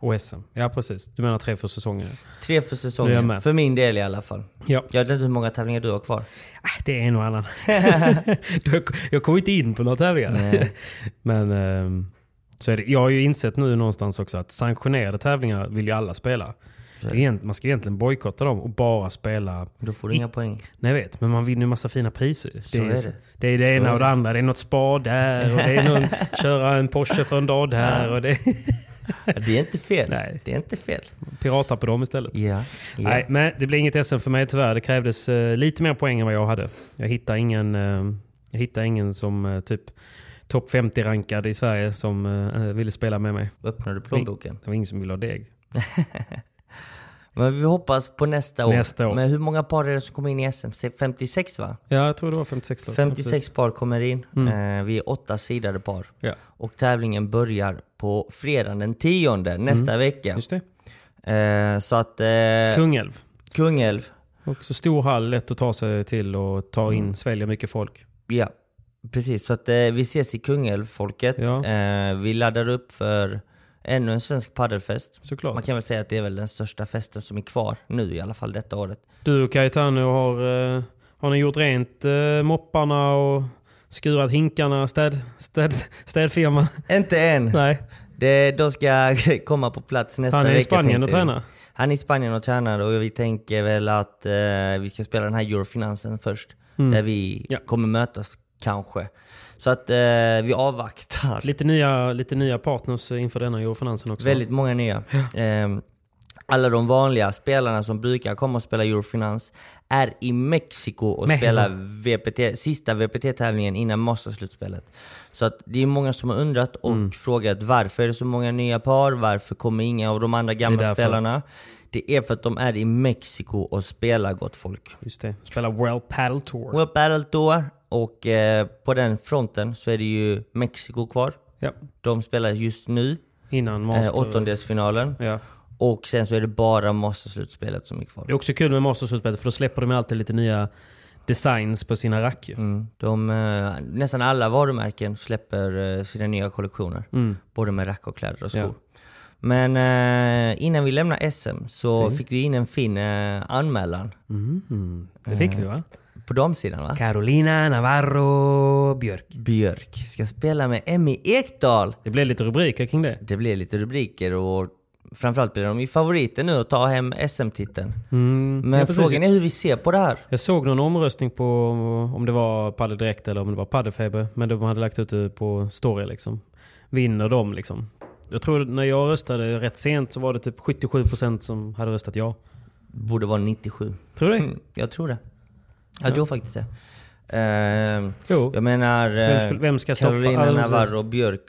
och SM. Ja precis. Du menar tre för säsongen. Tre för säsongen. För min del i alla fall. Ja. Jag vet inte hur många tävlingar du har kvar. Ah, Det är en och annan. Jag kommer inte in på några tävlingar. Nej. Men ehm, så är det. jag har ju insett nu någonstans också att sanktionerade tävlingar vill ju alla spela. Det Man ska egentligen bojkotta dem och bara spela... Då får du inga poäng. Nej jag vet, men man vinner ju massa fina priser. Så är det. Det är det Så ena och det det. andra. Det är något spa där och det är någon köra en Porsche för en dag där och det Det är inte fel. Nej. Det är inte fel. pirater på dem istället. Ja. ja. Nej, men det blir inget SM för mig tyvärr. Det krävdes eh, lite mer poäng än vad jag hade. Jag hittade ingen, eh, jag hittade ingen som eh, typ topp 50-rankad i Sverige som eh, ville spela med mig. Öppnar du plånboken? Det var ingen som ville ha deg. Men vi hoppas på nästa år. Nästa år. Men hur många par är det som kommer in i SM? 56 va? Ja, jag tror det var 56 lag. 56 Ja, par kommer in. Mm. Eh, vi är åtta sidade par. Ja, Och tävlingen börjar på fredagen den 10 nästa vecka. Mm. just det. Eh, så att... Eh, Kungälv. Kungälv. Också stor hall, lätt att ta sig till och ta in, Mm. svälja mycket folk. Ja, precis. Så att eh, vi ses i Kungälv folket. Ja. Eh, vi laddar upp för ännu en svensk paddelfest. Såklart. Man kan väl säga att det är väl den största festen som är kvar nu i alla fall detta året. Du och Caetano har, eh, har ni gjort rent eh, mopparna och skurat hinkarna, städ, städ, städfirman? Inte än! Nej, Det, de ska komma på plats nästa han är vecka. i Spanien och tränar. Han är i Spanien och tränar och vi tänker väl att eh, vi ska spela den här Eurofinansen först. Där vi Mm. Ja. kommer mötas kanske. Så att eh, vi avvaktar. Lite nya, lite nya partners inför denna Eurofinansen också. Väldigt många nya. Ehm, alla de vanliga spelarna som brukar komma och spela Eurofinans är i Mexiko och Mexiko. spelar VPT, sista VPT-tävlingen innan Masterslutspelet. Så att det är många som har undrat och Mm. frågat varför är det så många nya par? Varför kommer inga av de andra gamla Det spelarna? Det är för att de är i Mexiko och spelar gott folk. Just det. Spelar World Paddle Tour. World Battle Tour och eh, på den fronten så är det ju Mexiko kvar. Ja. De spelar just nu Innan eh, Master. åttondelsfinalen. Ja. Och sen så är det bara Masterslutspelet som är kvar. Det är också kul med Masterslutspelet för då släpper de alltid lite nya designs på sina rack. Mm. De, eh, nästan alla varumärken släpper eh, sina nya kollektioner. Mm. Både med rack och kläder och skor. Ja. Men eh, innan vi lämnar SM så Si. fick vi in en fin eh, anmälan. Mm. Det fick vi va? På damsidan va? Carolina Navarro Björk. Björk ska spela med Emmy Ekdahl. Det blev lite rubriker kring det. Det blir lite rubriker och framförallt blir de ju favoriter nu att ta hem SM-titeln. Mm. Men Ja, frågan är hur vi ser på det här. Jag såg någon omröstning på om det var Padel Direkt eller om det var Padelfeber. Men de hade lagt ut det på story liksom. Vinner de liksom? Jag tror när jag röstade rätt sent så var det typ 77% som hade röstat ja. Borde vara 97. Tror du det? Mm, jag tror det. Jag tror faktiskt det. Ehm, Jo. jag menar, Vem, eh, skulle, vem ska stoppa? Carolina precis. Navarro Björk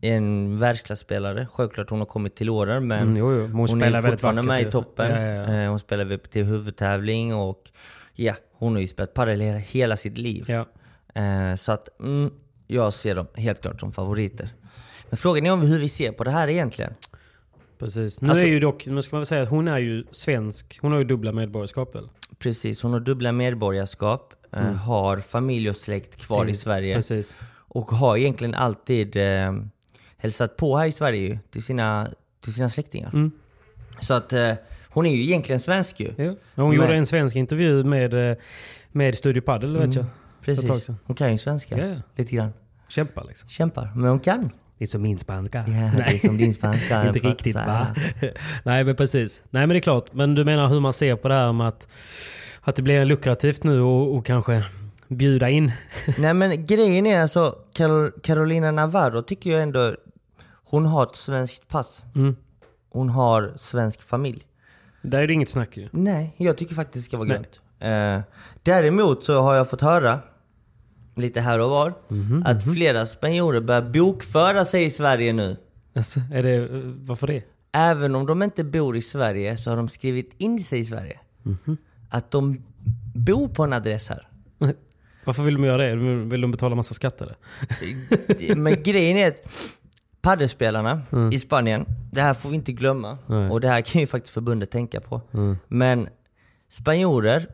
är en världsklasspelare. Självklart hon har kommit till åren men Mm, jo, jo. Hon, hon, spelar är fortfarande med i toppen. Ja, ja, ja. Eh, Hon spelar VPT huvudtävling och ja, hon har ju spelat padel hela, sitt liv. Eh, så att mm, jag ser dem helt klart som favoriter. Men frågan är om hur vi ser på det här egentligen. Precis. Nu Alltså- är ju dock, nu ska man väl säga att hon är ju svensk. Hon har ju dubbla medborgarskap väl? Precis, hon har dubbla medborgarskap, eh, har familj och släkt kvar i Sverige. Mm. Precis. Och har egentligen alltid eh, hälsat på här i Sverige till sina, till sina släktingar. Mm. Så att eh, hon är ju egentligen svensk ju. Ja. Hon Men- gjorde en svensk intervju med, eh, med Studio Padel vet jag. Ett tag Precis. Hon kan ju svenska. Ja. Lite grann. Kämpa liksom. Kämpar. Men hon kan. Det är som min spanska. Ja, det är som din spanska. Inte riktigt va? Nej men precis. Nej men det är klart. Men du menar hur man ser på det här med att, att det blir lukrativt nu och, och kanske bjuda in. Nej men grejen är alltså, Carol- Carolina Navarro tycker jag ändå, hon har ett svenskt pass. Mm. Hon har svensk familj. Där är det inget snack ju. Nej, jag tycker faktiskt det ska vara Nej. grönt. Eh, däremot så har jag fått höra, lite här och var, Mhm, att flera spanjorer börjar bokföra sig i Sverige nu. Alltså, är det, varför det? Även om de inte bor i Sverige så har de skrivit in sig i Sverige. Mhm. Att de bor på en adress här. Varför vill de göra det? Vill de betala massa skatt eller? Men grejen är att paddelspelarna i Spanien, det här får vi inte glömma. Nej. Och det här kan ju faktiskt förbundet tänka på. Men spanjorer,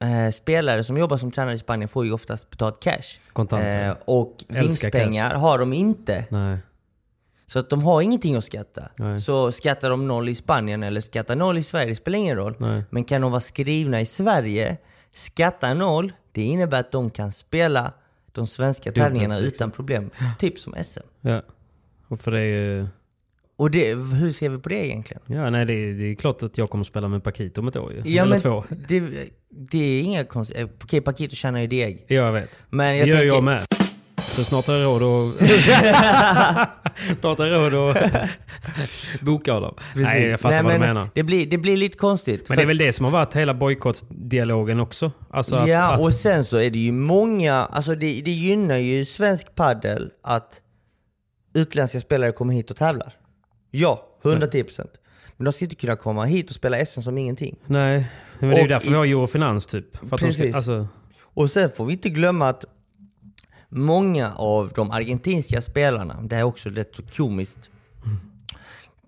eh, spelare som jobbar som tränare i Spanien får ju oftast betalt cash. Kontanter. Eh, och vinstpengar har de inte. Nej. Så att de har ingenting att skatta. Nej. Så skattar de noll i Spanien eller skattar noll i Sverige spelar ingen roll. Nej. Men kan de vara skrivna i Sverige, skatta noll, det innebär att de kan spela de svenska tävlingarna utan problem. Typ som SM. Ja. Och för det är ju... Och det, hur ser vi på det egentligen? Ja, nej det är, det är klart att jag kommer spela med Paquito om ett år ju. Ja, Eller men två. Det, det är inga konstigheter. Okej, Paquito tjänar ju deg. Ja, jag vet. Men Det jag gör tänker, jag med. Så snart har jag råd att... snart har jag råd att boka honom. Precis. Nej, jag fattar Nej, vad du men menar. Det blir, det blir lite konstigt. Men det är väl det som har varit hela bojkottsdialogen också? Alltså att, ja, att, och sen så är det ju många, alltså det, det gynnar ju svensk paddel att utländska spelare kommer hit och tävlar. Ja, 110%. Men de ska inte kunna komma hit och spela SM som ingenting. Nej, men det är ju därför i- vi har Eurofinans typ. De ska, Precis. alltså, Och sen får vi inte glömma att många av de argentinska spelarna, det är också rätt så komiskt,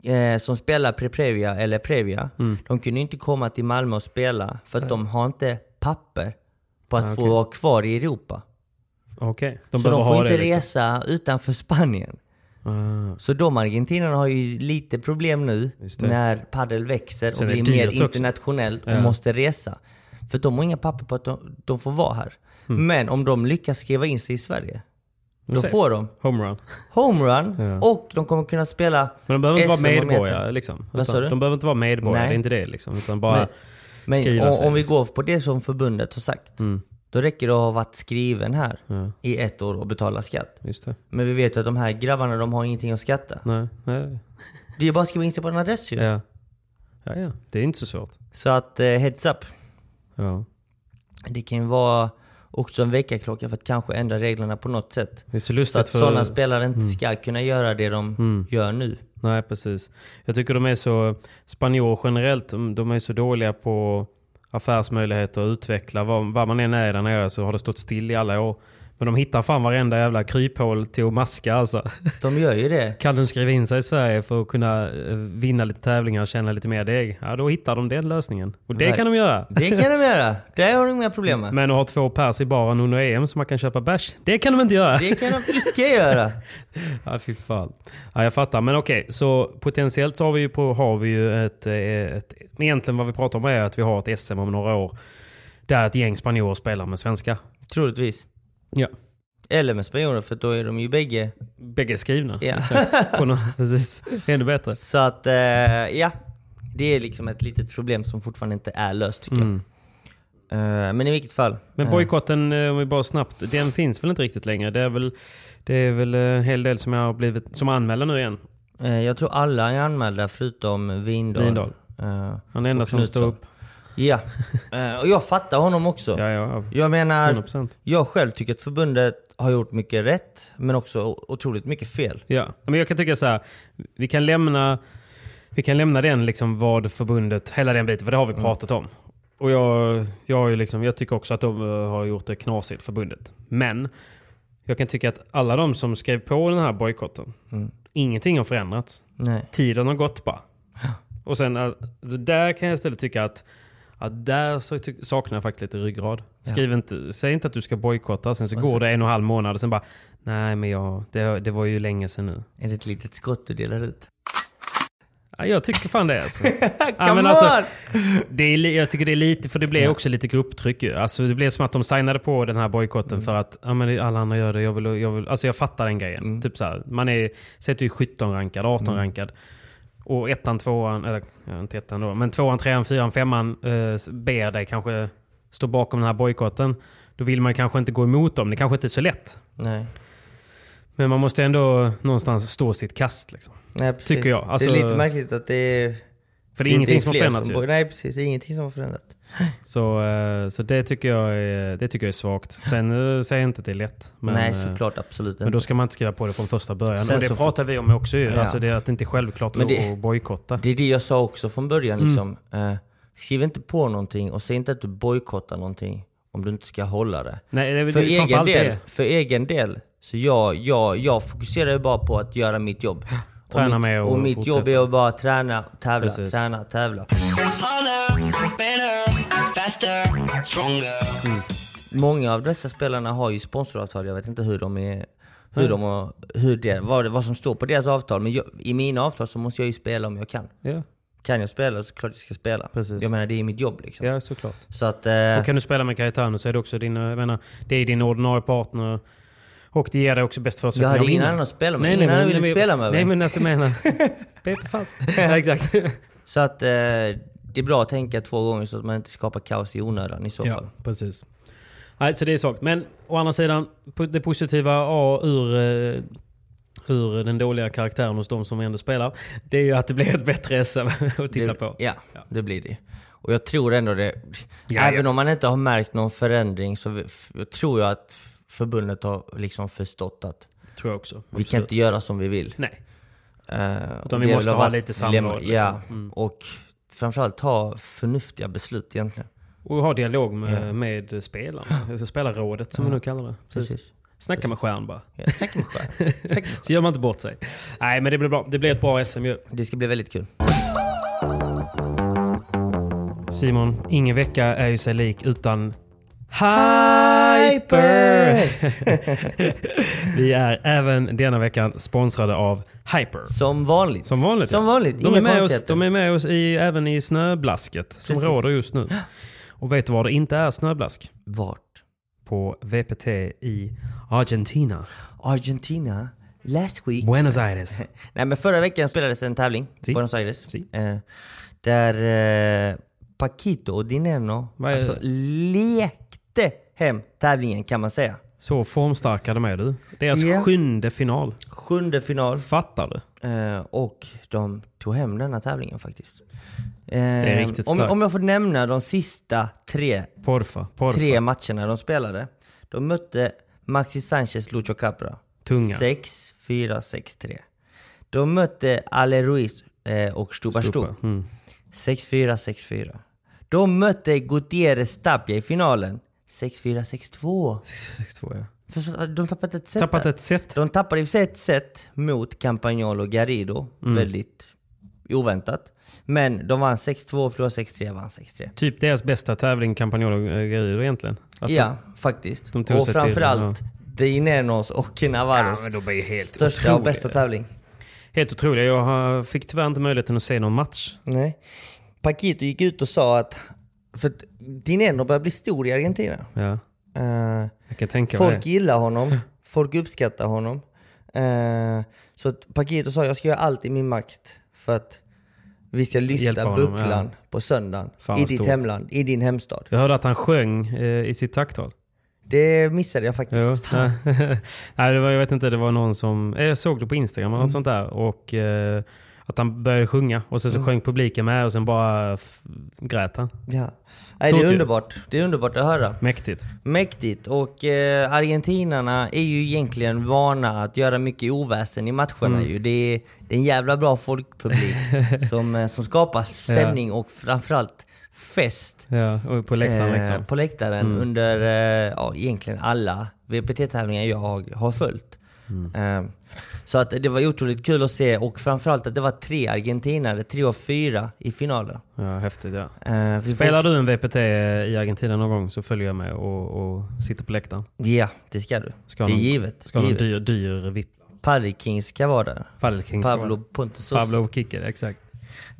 eh, som spelar Pre-Previa eller Previa, Mm. de kunde inte komma till Malmö och spela för att de har inte papper på att Ah, få vara kvar i Europa. De så de får inte liksom. resa utanför Spanien. Ah, Så de argentinarna har ju lite problem nu när padel växer Sen och blir mer internationellt och Ja. måste resa. För de har inga papper på att de, de får vara här. Mm. Men om de lyckas skriva in sig i Sverige, då safe. får de homerun. homerun Ja. och de kommer kunna spela Men de behöver inte vara medborgare liksom. Vad sa Utan du? De behöver inte vara medborgare, Nej. det är inte det liksom. Utan bara Men- Men om, om vi liksom. går på det som förbundet har sagt, Mm. Då räcker det att ha varit skriven här Ja, i ett år och betala skatt. Men vi vet att de här grabbarna, de har ingenting att skatta. Nej, nej. Det är bara att skriva in sig på en adress ju. Ja. ja, ja. Det är inte så svårt. Så att, eh, heads up. Ja. Det kan ju vara också en väckarklocka för att kanske ändra reglerna på något sätt. Det är så Så lustigt att för... sådana spelare inte ska kunna göra det de Mm. gör nu. Nej, precis. Jag tycker de är så... Spanjorer generellt, de är så dåliga på affärsmöjligheter och utveckla. Vad, vad man än är där nere så har det stått still i alla år. Men de hittar fan varenda jävla kryphål till att maska alltså. De gör ju det. Kan de skriva in sig i Sverige för att kunna eh, vinna lite tävlingar och tjäna lite mer deg? Ja, då hittar de den lösningen. Och det Ver- kan de göra. Det kan de göra. Det har de inga problem med. Men att ha två pers i baren under EM så man kan köpa bärs, det kan de inte göra. Det kan de icke göra. Ja, fy fan. Ja, jag fattar. Men okej, så potentiellt så har vi ju, på, har vi ju ett, eh, ett... Egentligen vad vi pratar om är att vi har ett SM om några år. Där ett gäng spanjorer spelar med svenska. Troligtvis. Ja. Eller med spanjorer, för då är de ju bägge. Bägge skrivna. Ja. Exakt. På något, precis. Ännu bättre. Så att, eh, ja. Det är liksom ett litet problem som fortfarande inte är löst tycker Mm. jag. Eh, men i vilket fall. Men eh, bojkotten, eh, om vi bara snabbt, den finns väl inte riktigt längre? Det är väl, det är väl en hel del som jag har blivit, som anmäler nu igen. eh, jag tror alla är anmälda förutom Vindal. Vindal. Eh, Han är enda som står upp. Ja. Eh, och jag fattar honom också. Ja, ja, Jag menar, 100%. jag själv tycker att förbundet har gjort mycket rätt, men också otroligt mycket fel. Ja, men jag kan tycka så här. Vi kan lämna, vi kan lämna den liksom vad förbundet, hela den biten, för det har vi pratat om. Och jag, jag, liksom, jag tycker också att de eh, har gjort det knasigt, förbundet. Men jag kan tycka att alla de som skrev på den här bojkotten, ingenting har förändrats. Nej. Tiden har gått bara. Och sen, eh, där kan jag istället tycka att att där så saknar jag faktiskt lite ryggrad. Skriv inte, säg inte att du ska bojkotta, sen så går det en och en halv månad och sen bara Nej men jag, det, det var ju länge sedan nu. Är det ett litet skott du delar ut? Ja, jag tycker fan det alltså. Ja, men alltså, det är, jag tycker det är lite, för det blir också lite grupptryck ju. Alltså det blev som att de signade på den här bojkotten Mm. för att ja, men alla andra gör det, jag vill, jag vill. Alltså jag fattar den grejen. Mm. Typ så här, man är, sätter ju 17 rankad, 18 rankad. Och ettan, tvåan, eller inte ettan då, men tvåan, trean, fyran, femman eh, ber dig kanske stå bakom den här bojkotten. Då vill man kanske inte gå emot dem. Det kanske inte är så lätt. Nej. Men man måste ändå någonstans stå sitt kast. Liksom. Nej. Tycker jag. Alltså- det är lite märkligt att det är... För det är ingenting som har förändrats ju. bor- Nej, precis. Det är ingenting som har förändrats. Så, eh, så det, tycker jag är, det tycker jag är svagt. Sen eh, säger jag inte att det är lätt. Men, Nej, eh, såklart. Absolut Men inte. då ska man inte skriva på det från första början. Sen och det pratar vi om också ju. Ja. Alltså det är att det inte är självklart Men det- att bojkotta. Det är det jag sa också från början. Mm. Liksom. Eh, skriv inte på någonting och säg inte att du bojkottar någonting om du inte ska hålla det. Nej, det För det, egen, del, för egen del, så jag, jag, jag fokuserar ju bara på att göra mitt jobb. Träna och mitt, med och och mitt fortsätta. jobb är att bara träna, tävla, Precis. träna, tävla. Många av dessa spelarna har ju sponsoravtal, jag vet inte hur de är hur de har, hur det, vad, vad som står på deras avtal, men jag, i mina avtal så måste jag ju spela om jag kan. Ja, Kan jag spela så klart jag ska spela. Precis. Jag menar det är mitt jobb liksom. ja, såklart. Så att... Eh, Och kan du spela med Cayetano så är det också din, jag menar, det är din ordinarie partner. Och det ger dig också bäst jag förutsättningar hade att ingen vinna. annan att spela med, ingen annan ville men- spela med Nej men alltså jag menar... Pepe Fast. ja, exakt. Så att eh, det är bra att tänka två gånger så att man inte skapar kaos i onödan i så fall. Ja, precis. Nej, så det är svagt. Men å andra sidan, det positiva A ur, eh, ur den dåliga karaktären hos de som ändå spelar, det är ju att det blir ett bättre SM att titta det, på. Ja, det blir det. Och jag tror ändå det, Ja, även ja. om man inte har märkt någon förändring så jag tror jag att förbundet har liksom förstått att Tror jag också. vi kan inte göra som vi vill. Nej. Eh, Utan vi måste ha lite samråd, Ja, liksom. Mm. och framförallt ta förnuftiga beslut egentligen. Och ha dialog med, Ja. med spelarna. Alltså spelarrådet som vi nu kallar det. Precis. Precis. Snacka med stjärn bara. Ja, snacka med stjärn. Så gör man inte bort sig. Nej men det blir bra. Det blir ett bra SM ju. Det ska bli väldigt kul. Simon, ingen vecka är ju sig lik utan Hyper! Vi är även denna veckan sponsrade av Hyper. Som vanligt. Som vanligt. Som vanligt. De är med oss, de är med oss i, även i snöblasket som Precis. råder just nu. Och vet du var det inte är snöblask? Vart? På VPT i Argentina. Argentina. Last week. Buenos Aires. Nej men förra veckan spelades en tävling Si. Buenos Aires. Si. Eh, där eh, Paquito och Dineno alltså, lekte hem tävlingen kan man säga. Så formstarka de är du. Deras Ja. sjunde final. Sjunde final Fattar du? eh, och de tog hem denna tävlingen faktiskt. Eh, är riktigt om, starkt. om jag får nämna de sista tre, Porfa. porfa. tre matcherna de spelade. De mötte Maxi Sanchez Lucho Capra. Tunga. 6-4, 6-3. De mötte Ale Ruiz eh, och Stupa Stup. Stupa. Mm. 6-4, 6-4. De mötte Gutierrez Tapia i finalen. 6-4, 6-2. 62 ja. För De tappade ett set. Tappat ett set. De tappade i och för sig ett set mot Campagnolo och Garrido. Mm. Väldigt oväntat. Men de vann 6-2, förlorade 6-3, vann 6-3. Typ deras bästa tävling, Campagnolo och Guerrero egentligen. Att Ja, faktiskt. de tog och framförallt Dinenos och de, ja, de största och otroliga. bästa tävling. Helt otroliga. Jag fick tyvärr inte möjligheten att se någon match. Nej. Paquito gick ut och sa att för att Dineno börjar bli stor i Argentina. Ja, Eh, jag kan tänka mig Folk det. gillar honom, folk uppskattar honom. Eh, så att Paquito sa jag ska göra allt i min makt för att vi ska lyfta honom, bucklan på söndagen. Fan, I ditt stort. hemland, i din hemstad. Jag hörde att han sjöng eh, i sitt tacktal. Det missade jag faktiskt. Nej, det var, jag vet inte, det var någon som... eh, Jag såg det på Instagram eller Mm. något sånt där. Och eh, att han började sjunga. Och sen så Mm. sjöng publiken med och sen bara grät han. Ja. Nej, det är underbart. Det är underbart att höra. Mäktigt. Mäktigt. Och eh, argentinarna är ju egentligen vana att göra mycket oväsen i matcherna Mm. ju. Det är, det är en jävla bra folkpublik som, eh, som skapar stämning och framförallt fest. Ja, och på läktaren eh, liksom. På läktaren Mm. under eh, ja, egentligen alla VPT-tävlingar jag har följt. Mm. Så att det var otroligt kul att se och framförallt att det var tre argentinare, tre av fyra i finalen. Ja, häftigt ja. Vi Spelar du en VPT i Argentina någon gång så följer jag med och, och sitter på läktaren. Ja, det ska du. Ska det är någon- givet. Ska ha någon givet. dyr, dyr VIP. Paddy King ska vara där. Padel King ska Pablo Pontes Pablo Kicker, exakt.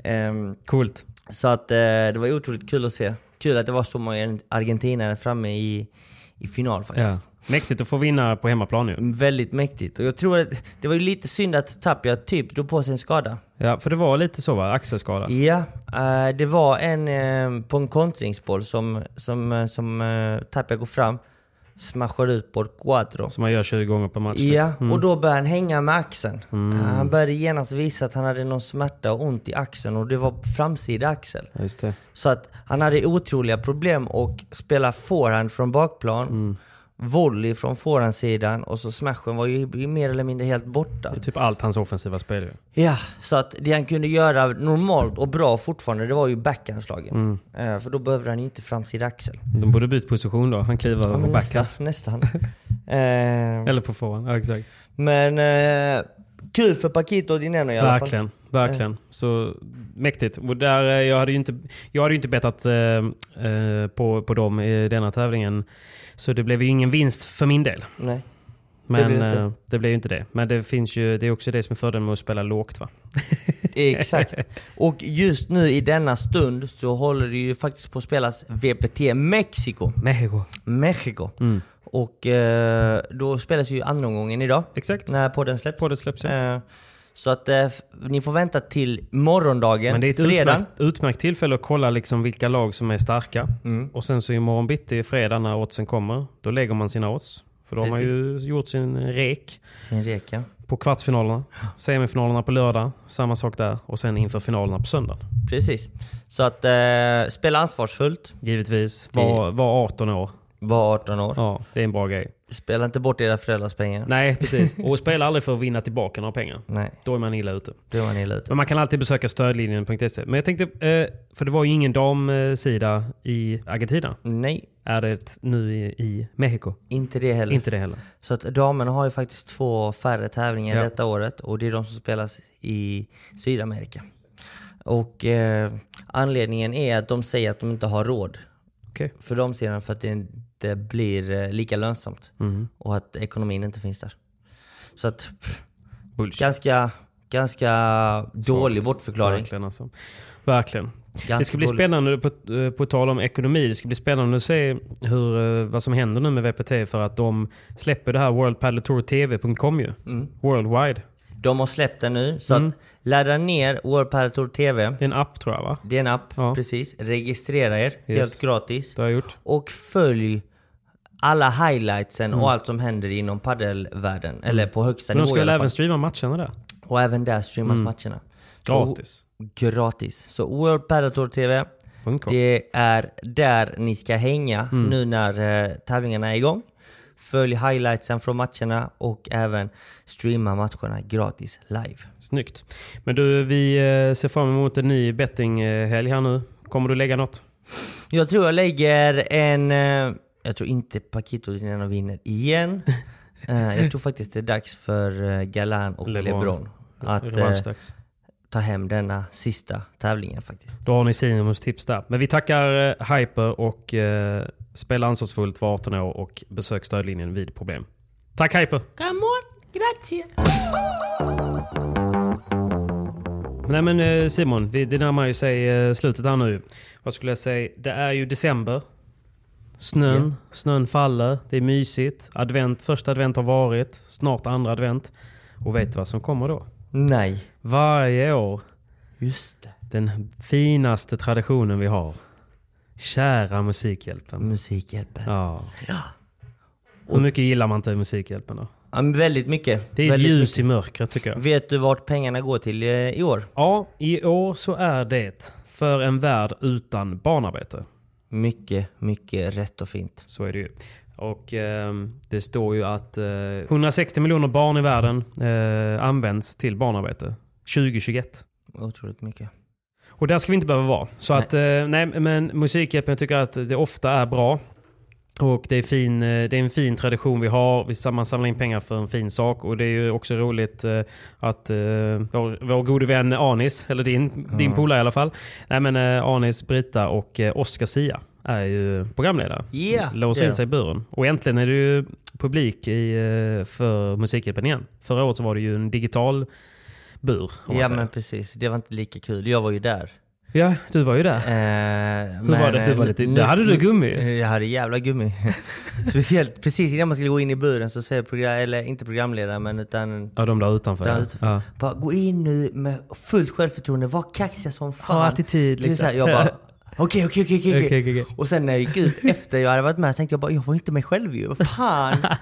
Ehm, Coolt. så att eh, det var otroligt kul att se. Kul att det var så många argentinare framme i, i final Ja. faktiskt. Mäktigt att få vinna på hemmaplan ju. Väldigt mäktigt. Och jag tror att det var ju lite synd att Tapia typ drog på sig en skada. Ja, för det var lite så va? Axelskada. Ja, eh, det var en eh, på en kontringsboll som, som, eh, som Tapia går fram, smashar ut på Cuatro. Som man gör 20 gånger per match. typ. Ja, Mm. och då började han hänga med axeln. Eh, Han började genast visa att han hade någon smärta och ont i axeln och det var framsida axel. Så att han hade otroliga problem att spela forehand från bakplan, Mm. Volley från forehandsidan och så smashen var ju mer eller mindre helt borta. Det är typ allt hans offensiva spel ju. Ja, så att det han kunde göra normalt och bra fortfarande, det var ju backhandslagen. Mm. Eh, för då behövde han ju inte framsida axel. De borde byta position då. Han kliver Ja, över men på nästa, backhand. nästan. eh, Eller på forehand. Ja, exakt. men eh, kul för Paquito Dineno i alla fall. Verkligen. Verkligen. Så mäktigt. Och där, eh, jag, hade ju inte, jag hade ju inte bettat eh, eh, på, på dem i denna tävlingen. Så det blev ju ingen vinst för min del. Nej. Men blev det inte. eh, det blev ju inte det. Men det finns ju, det är också det som är fördelen med att spela lågt va? Exakt. Och just nu i denna stund så håller det ju faktiskt på att spelas VPT Mexiko. Mexico. Mexico. Mm. Och eh, då spelas ju andra omgången idag. Exakt. När podden släpps. Podden släpps, ja. Eh, så att eh, ni får vänta till morgondagen, Men det är ett utmärkt, utmärkt tillfälle att kolla liksom vilka lag som är starka. Mm. Och sen så imorgon bitti, fredag när oddsen kommer, då lägger man sina odds. För då har man ju gjort sin rek Sin reka. på kvartsfinalerna. Semifinalerna på lördag, samma sak där. Och sen inför finalerna på söndag. Precis. Så att eh, spela ansvarsfullt. Givetvis. Var, var 18 år. Var 18 år. Ja, det är en bra grej. Spela inte bort era föräldrars pengar. Nej, precis. Och spela aldrig för att vinna tillbaka några pengar. Nej, Då är man illa ute. då var ni illa ute. Men man kan alltid besöka stödlinjen.se. Men jag tänkte, eh, för det var ju ingen damsida i Argentina. Nej, Är det nu i, i Mexiko? inte det heller. Inte det heller. Så att damerna har ju faktiskt två färre tävlingar Ja. detta året och det är de som spelas i Sydamerika. Och eh, anledningen är att de säger att de inte har råd Okej. för de sedan för att det inte blir eh, lika lönsamt Mhm. och att ekonomin inte finns där. Så att Bullshit. ganska, ganska dålig bortförklaring. Verkligen alltså. Verkligen. Ganska det ska bli spännande, på, eh, på tal om ekonomi, det ska bli spännande att se hur, eh, vad som händer nu med VPT för att de släpper det här World Padel Tour TV.com ju. Mm. Worldwide. De har släppt den nu, så Mm. att ladda ner World Padel Tour TV. Det är en app tror jag va? Det är en app, Ja. precis. Registrera er, helt gratis. Det har jag gjort. Och följ alla highlightsen Mm. och allt som händer inom paddelvärlden. Eller på högsta Men de nivå ska väl även streama matcherna där? Och även där streamas matcherna. Så- Gratis. gratis. Så World Padel Tour TV, det är där ni ska hänga Mm. nu när eh, tävlingarna är igång. Följ highlightsen från matcherna och även streama matcherna gratis live. Snyggt. Men du, vi eh, ser fram emot en ny bettinghelg här nu. Kommer du lägga något? Jag tror jag lägger en... Jag tror inte Paquito Dineno vinner igen. Eh, Jag tror faktiskt det är dags för eh, Galan och LeBron. LeBron att eh, ta hem denna sista tävlingen faktiskt. Då har ni Simons tips där. Men vi tackar eh, Hyper och eh, spela ansvarsfullt var 18 år och besök stödlinjen vid problem. Tack Hyper! Come on, grazie. Nej men Simon, det närmar ju sig slutet här nu. Vad skulle jag säga? Det är ju december. Snön, snön faller, det är mysigt. Advent, första advent har varit, snart andra advent. Och vet du vad som kommer då? Nej, Varje år, just det. den finaste traditionen vi har. Kära Musikhjälpen. Musikhjälpen. Ja. Hur mycket gillar man inte Musikhjälpen då? Ja, väldigt mycket. Det är ett ljus i mycket. mörkret tycker jag. Vet du vart pengarna går till eh, i år? Ja, i år så är det för en värld utan barnarbete. Mycket, mycket rätt och fint. Så är det ju. Och ehm, det står ju att eh, 160 miljoner barn i världen eh, används till barnarbete 2021. Otroligt mycket. Och där ska vi inte behöva vara. Så Nej. att, eh, nej men Musikhjälpen jag tycker att det ofta är bra. Och det är, fin, eh, det är en fin tradition vi har. Vi samlar in pengar för en fin sak. Och det är ju också roligt eh, att eh, vår, vår gode vän Anis, eller din, din polare i alla fall. Nej men Anis, Brita och Oscar Sia är ju programledare. Det är in sig i buren. Och äntligen är det ju publik i, för Musikhjälpen igen. Förra året så var det ju en digital bur. Ja säger. men precis, det var inte lika kul. Jag var ju där. Ja, du var ju där. Eh, Hur var det? Du var lite- där hade du gummi. Jag hade jävla gummi. Speciellt precis innan man skulle gå in i buren så säger program, eller inte programledaren men utan Ja, de där utanför. där utanför. Ja. Bara gå in nu med fullt självförtroende, var kaxiga som fan. Ha attityd, så här, liksom. Jag bara Okej, okej, okej. Och sen när jag gick ut efter jag hade varit med tänkte jag bara, jag var inte mig själv ju. Vad Fan. Nej,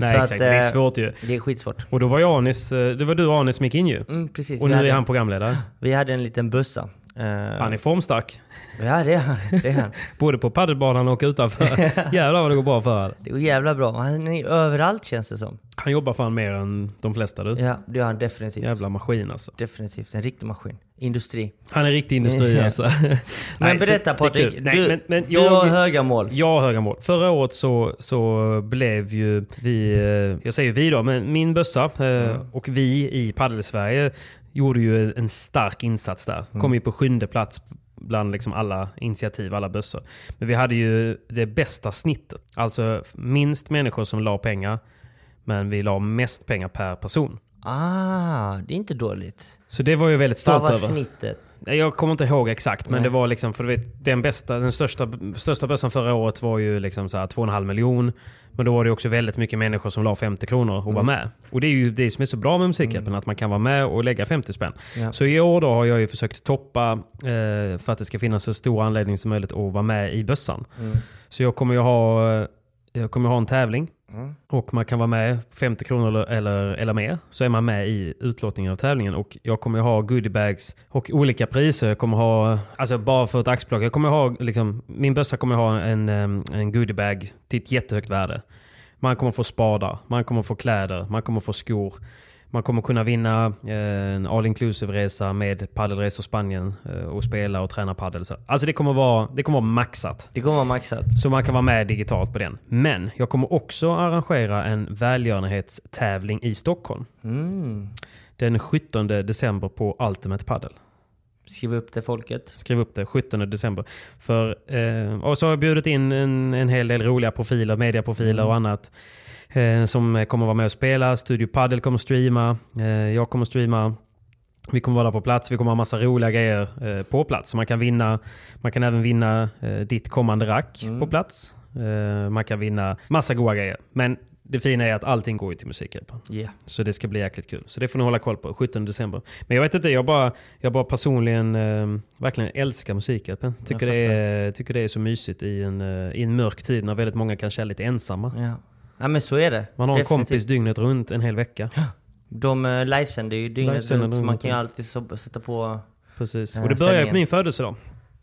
Så att, exakt. det är eh, svårt ju. Det är skitsvårt. Och då var ju Anis, eh, det var du och Anis som gick in ju. Mm, precis. Och nu hade, är han programledare. Vi hade en liten bussa. Eh, Han är formstark. Ja, det är han. Det är han. Både på padelbanan och utanför. Jävlar vad det går bra för honom. Det går jävla bra. Han är överallt känns det som. Han jobbar fan mer än de flesta du. Ja, det gör han definitivt. Jävla maskin alltså. Definitivt. En riktig maskin. Industri. Han är riktig industri alltså. Men Nej, berätta Patrik, kul. Nej, du, men, men du jag, har höga mål. Jag har höga mål. Förra året så, så blev ju vi, eh, jag säger vi då, men min bössa eh, och vi i Padel-Sverige gjorde ju en stark insats där. Kom ju på sjunde plats bland liksom alla initiativ, alla bössor. Men vi hade ju det bästa snittet. Alltså minst människor som la pengar, men vi la mest pengar per person. Ah, det är inte dåligt. Så det var jag väldigt Vad stolt var över. snittet? Jag kommer inte ihåg exakt, men Nej. det var liksom, för du vet, den bästa, den största, största bössan förra året var ju liksom så här 2,5 miljon. Men då var det också väldigt mycket människor som la 50 kronor och var med. Och det är ju det som är så bra med Musikhjälpen, att man kan vara med och lägga 50 spänn. Ja. Så i år då har jag ju försökt toppa eh, för att det ska finnas så stor anledning som möjligt att vara med i bössan. Så jag kommer ju ha, eh, jag kommer ha en tävling. Och man kan vara med 50 kronor eller, eller, eller mer. Så är man med i utlåtningen av tävlingen. Och jag kommer ha goodiebags och olika priser. Jag kommer ha, alltså bara för ett axplock. Jag kommer ha, liksom, min bössa kommer ha en, en goodiebag till ett jättehögt värde. Man kommer få spadar, man kommer få kläder, man kommer få skor. Man kommer kunna vinna eh, en all inclusive resa med paddelresor Spanien eh, och spela och träna paddel. Så- Alltså det kommer, vara, det kommer vara maxat. Det kommer vara maxat. Så man kan vara med digitalt på den. Men jag kommer också arrangera en välgörenhetstävling i Stockholm. Mm. Den 17 december på Ultimate Paddle. Skriv upp det folket. Skriv upp det, 17 december. För, eh, och så har jag bjudit in en, en hel del roliga profiler, mediaprofiler och annat. Eh, som kommer vara med och spela. Studio Paddle kommer streama. Eh, jag kommer streama. Vi kommer vara där på plats. Vi kommer ha massa roliga grejer eh, på plats. Så man kan vinna. Man kan även vinna ditt kommande rack på plats. Man kan vinna massa goda grejer. Men det fina är att allting går ju till Musikhjälpen. Yeah. Så det ska bli jäkligt kul. Så det får ni hålla koll på, 17 december. Men jag vet inte, jag bara, jag bara personligen eh, verkligen älskar Musikhjälpen. Tycker det, är, tycker det är så mysigt i en, i en mörk tid när väldigt många kan känna lite ensamma. Ja. Ja, men så är det. Man har en Definitivt. kompis dygnet runt en hel vecka. De uh, livesänder ju dygnet Livesänder runt så man kan ju alltid så, sätta på... Precis. Ja, Och det börjar på min födelsedag.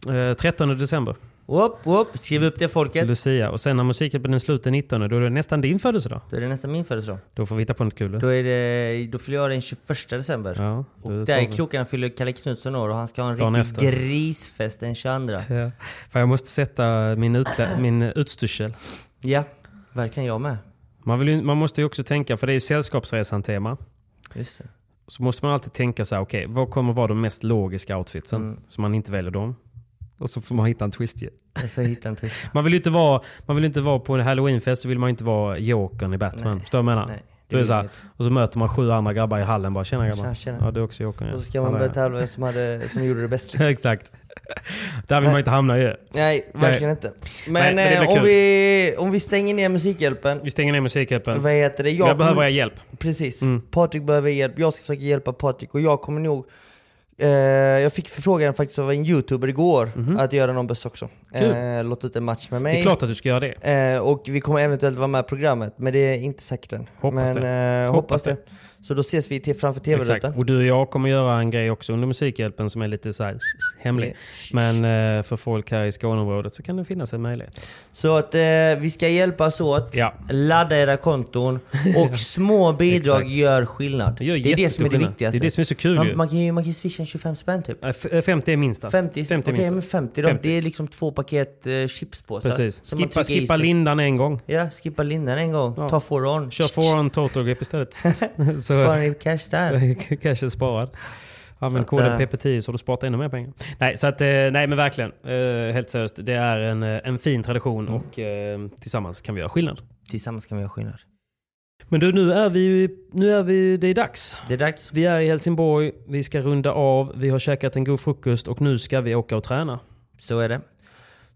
Eh, 13 december, Whoop, whoop, skriv upp det folket. Lucia. Och sen när Musikhjälpen är slut den 19, då är det nästan din födelsedag. Då är det nästan min födelsedag. Då får vi hitta på något kul. Då, är det, då fyller jag den 21 december. Ja, och där i krokarna fyller Kalle Knutsson år och han ska ha en Dagen riktig efter. grisfest den 22. Ja. För jag måste sätta min, min utstyrsel. Ja, verkligen jag med. Man, vill ju, man måste ju också tänka, för det är ju Sällskapsresan-tema. Just det. Så måste man alltid tänka så här, okej, vad kommer vara de mest logiska outfitsen? Mm. Så man inte väljer dem. Och så får man hitta en twist ju. Ska hitta en twist. Man vill ju inte vara, man vill inte vara på en halloweenfest så vill man inte vara jokern i Batman. Nej. Förstår du vad jag menar? Nej, Då är så här, och så möter man sju andra grabbar i hallen bara, tjena grabbar. Tjena, tjena. Ja, du är också jokern. ja. Och så ska man börja tävla vem som, hade, som gjorde det bäst. Liksom. Exakt. Där vill man inte hamna ju. Nej, verkligen inte. Men, Nej, men eh, om, kul. vi, om vi stänger ner Musikhjälpen. Vi stänger ner Musikhjälpen. Vad heter det? Jag, Jag, behöver er hjälp. Precis. Mm. Patrik behöver hjälp. Jag ska försöka hjälpa Patrik och jag kommer nog... Eh, jag fick förfrågan faktiskt av en youtuber igår att göra någon buss också. Eh, låta ut en match med Det mig. är klart att du ska göra det. Eh, och vi kommer eventuellt vara med i programmet, men det är inte säkert än. Hoppas men, det. Eh, Hoppas hoppas det. Så då ses vi till, framför Exakt. tv-rutan. Och du och jag kommer göra en grej också under Musikhjälpen som är lite så här hemlig. Men eh, för folk här i Skåneområdet så kan det finnas en möjlighet. Så att eh, vi ska hjälpas åt, Ja. ladda era konton och små bidrag gör skillnad. Det, gör det är det som är det viktigaste. Det är det som är så kul ju. man, man, kan ju man kan swisha en 25 spänn typ. Eh, f- eh, 50 är minsta. 50, 50 är okej minsta. men 50 då. 50. Det är liksom två paket eh, chipspåsar. Precis. man Skippa, skippa lindan en gång. Ja, skippa lindan en gång. Ja. Ta foron. Kör foreign total grip istället. så Sparar ni cash där? så cash är sparad. Använd koden eh, PP10 så du sparat ännu mer pengar. Nej, så att, eh, nej men verkligen. Eh, Helt seriöst. Det är en, en fin tradition Mm. och tillsammans kan vi göra skillnad. Tillsammans kan vi göra skillnad. Men du, nu är vi, nu är vi, det är dags. Det är dags. Vi är i Helsingborg, vi ska runda av, vi har käkat en god frukost och nu ska vi åka och träna. Så är det.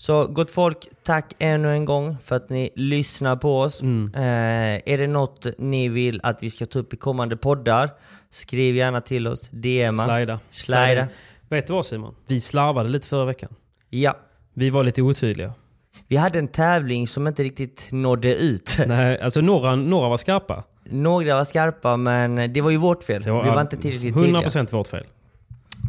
Så gott folk, tack ännu en gång för att ni lyssnar på oss. Mm. Eh, är det något ni vill att vi ska ta upp i kommande poddar, skriv gärna till oss. DMa. Slida. Slida. Vet du vad Simon? Vi slarvade lite förra veckan. Ja. Vi var lite otydliga. Vi hade en tävling som inte riktigt nådde ut. Nej, alltså några, några var skarpa. Några var skarpa men det var ju vårt fel. Var, vi var inte tillräckligt tydliga. 100% vårt fel.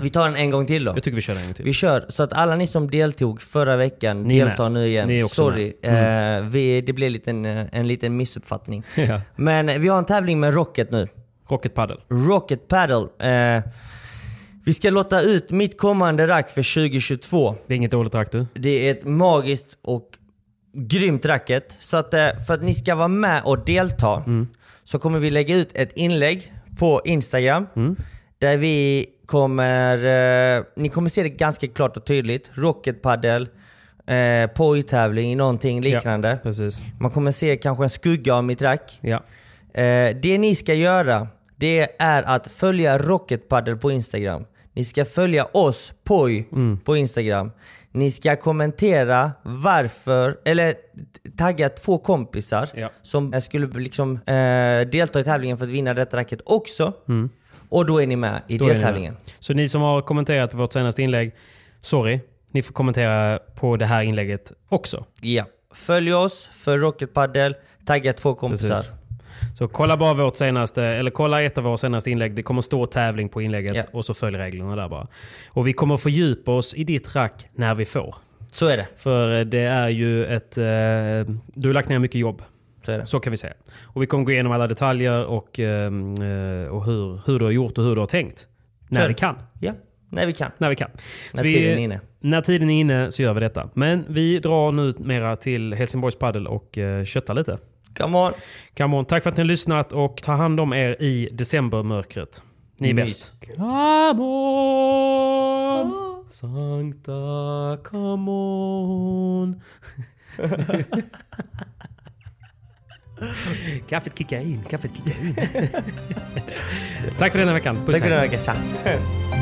Vi tar den en gång till då. Jag tycker vi kör en gång till. Vi kör, så att alla ni som deltog förra veckan Ni deltar med. nu igen. Ni är också Sorry, eh, vi, det blev en liten, eh, en liten missuppfattning. Ja. Men vi har en tävling med Rocket nu. Rocket Paddle. Rocket Paddle. Eh, vi ska låta ut mitt kommande rack för 2022. Det är inget dåligt rack du. Det är ett magiskt och grymt racket. Så att eh, för att ni ska vara med och delta så kommer vi lägga ut ett inlägg på Instagram. Där vi kommer, eh, ni kommer se det ganska klart och tydligt. Rocket Paddle, eh, pojtävling, någonting liknande. Ja. Man kommer se kanske en skugga av mitt rack. Ja. Eh, det ni ska göra, det är att följa Rocket Paddle på Instagram. Ni ska följa oss, Poj, på Instagram. Ni ska kommentera varför, eller tagga två kompisar Ja. som skulle liksom, eh, delta i tävlingen för att vinna detta racket också. Och då är ni med i Då är ni deltävlingen. Så ni som har kommenterat på vårt senaste inlägg, sorry. Ni får kommentera på det här inlägget också. Ja. Följ oss för Rocket Paddle, tagga två kompisar. Precis. Så kolla bara vårt senaste, eller kolla ett av våra senaste inlägg. Det kommer stå tävling på inlägget Ja. och så följ reglerna där bara. Och vi kommer fördjupa oss i ditt rack när vi får. Så är det. För eh, det är ju ett... Eh, du har lagt ner mycket jobb. Så. Så kan vi säga. Och vi kommer gå igenom alla detaljer och, eh, eh, och hur, hur du har gjort och hur du har tänkt. När vi kan. Ja, när vi kan. När vi kan. Så När vi, tiden är inne. När tiden är inne så gör vi detta. Men vi drar nu mera till Helsingborgs Padel och eh, köttar lite. Come on! Come on. Tack för att ni har lyssnat och ta hand om er i decembermörkret. Ni är bäst. Come on! Sankta, come on! kaffet kickar in, kaffet kickar in. Tack för den här veckan. Puss Tack för hej. den här veckan. Tja!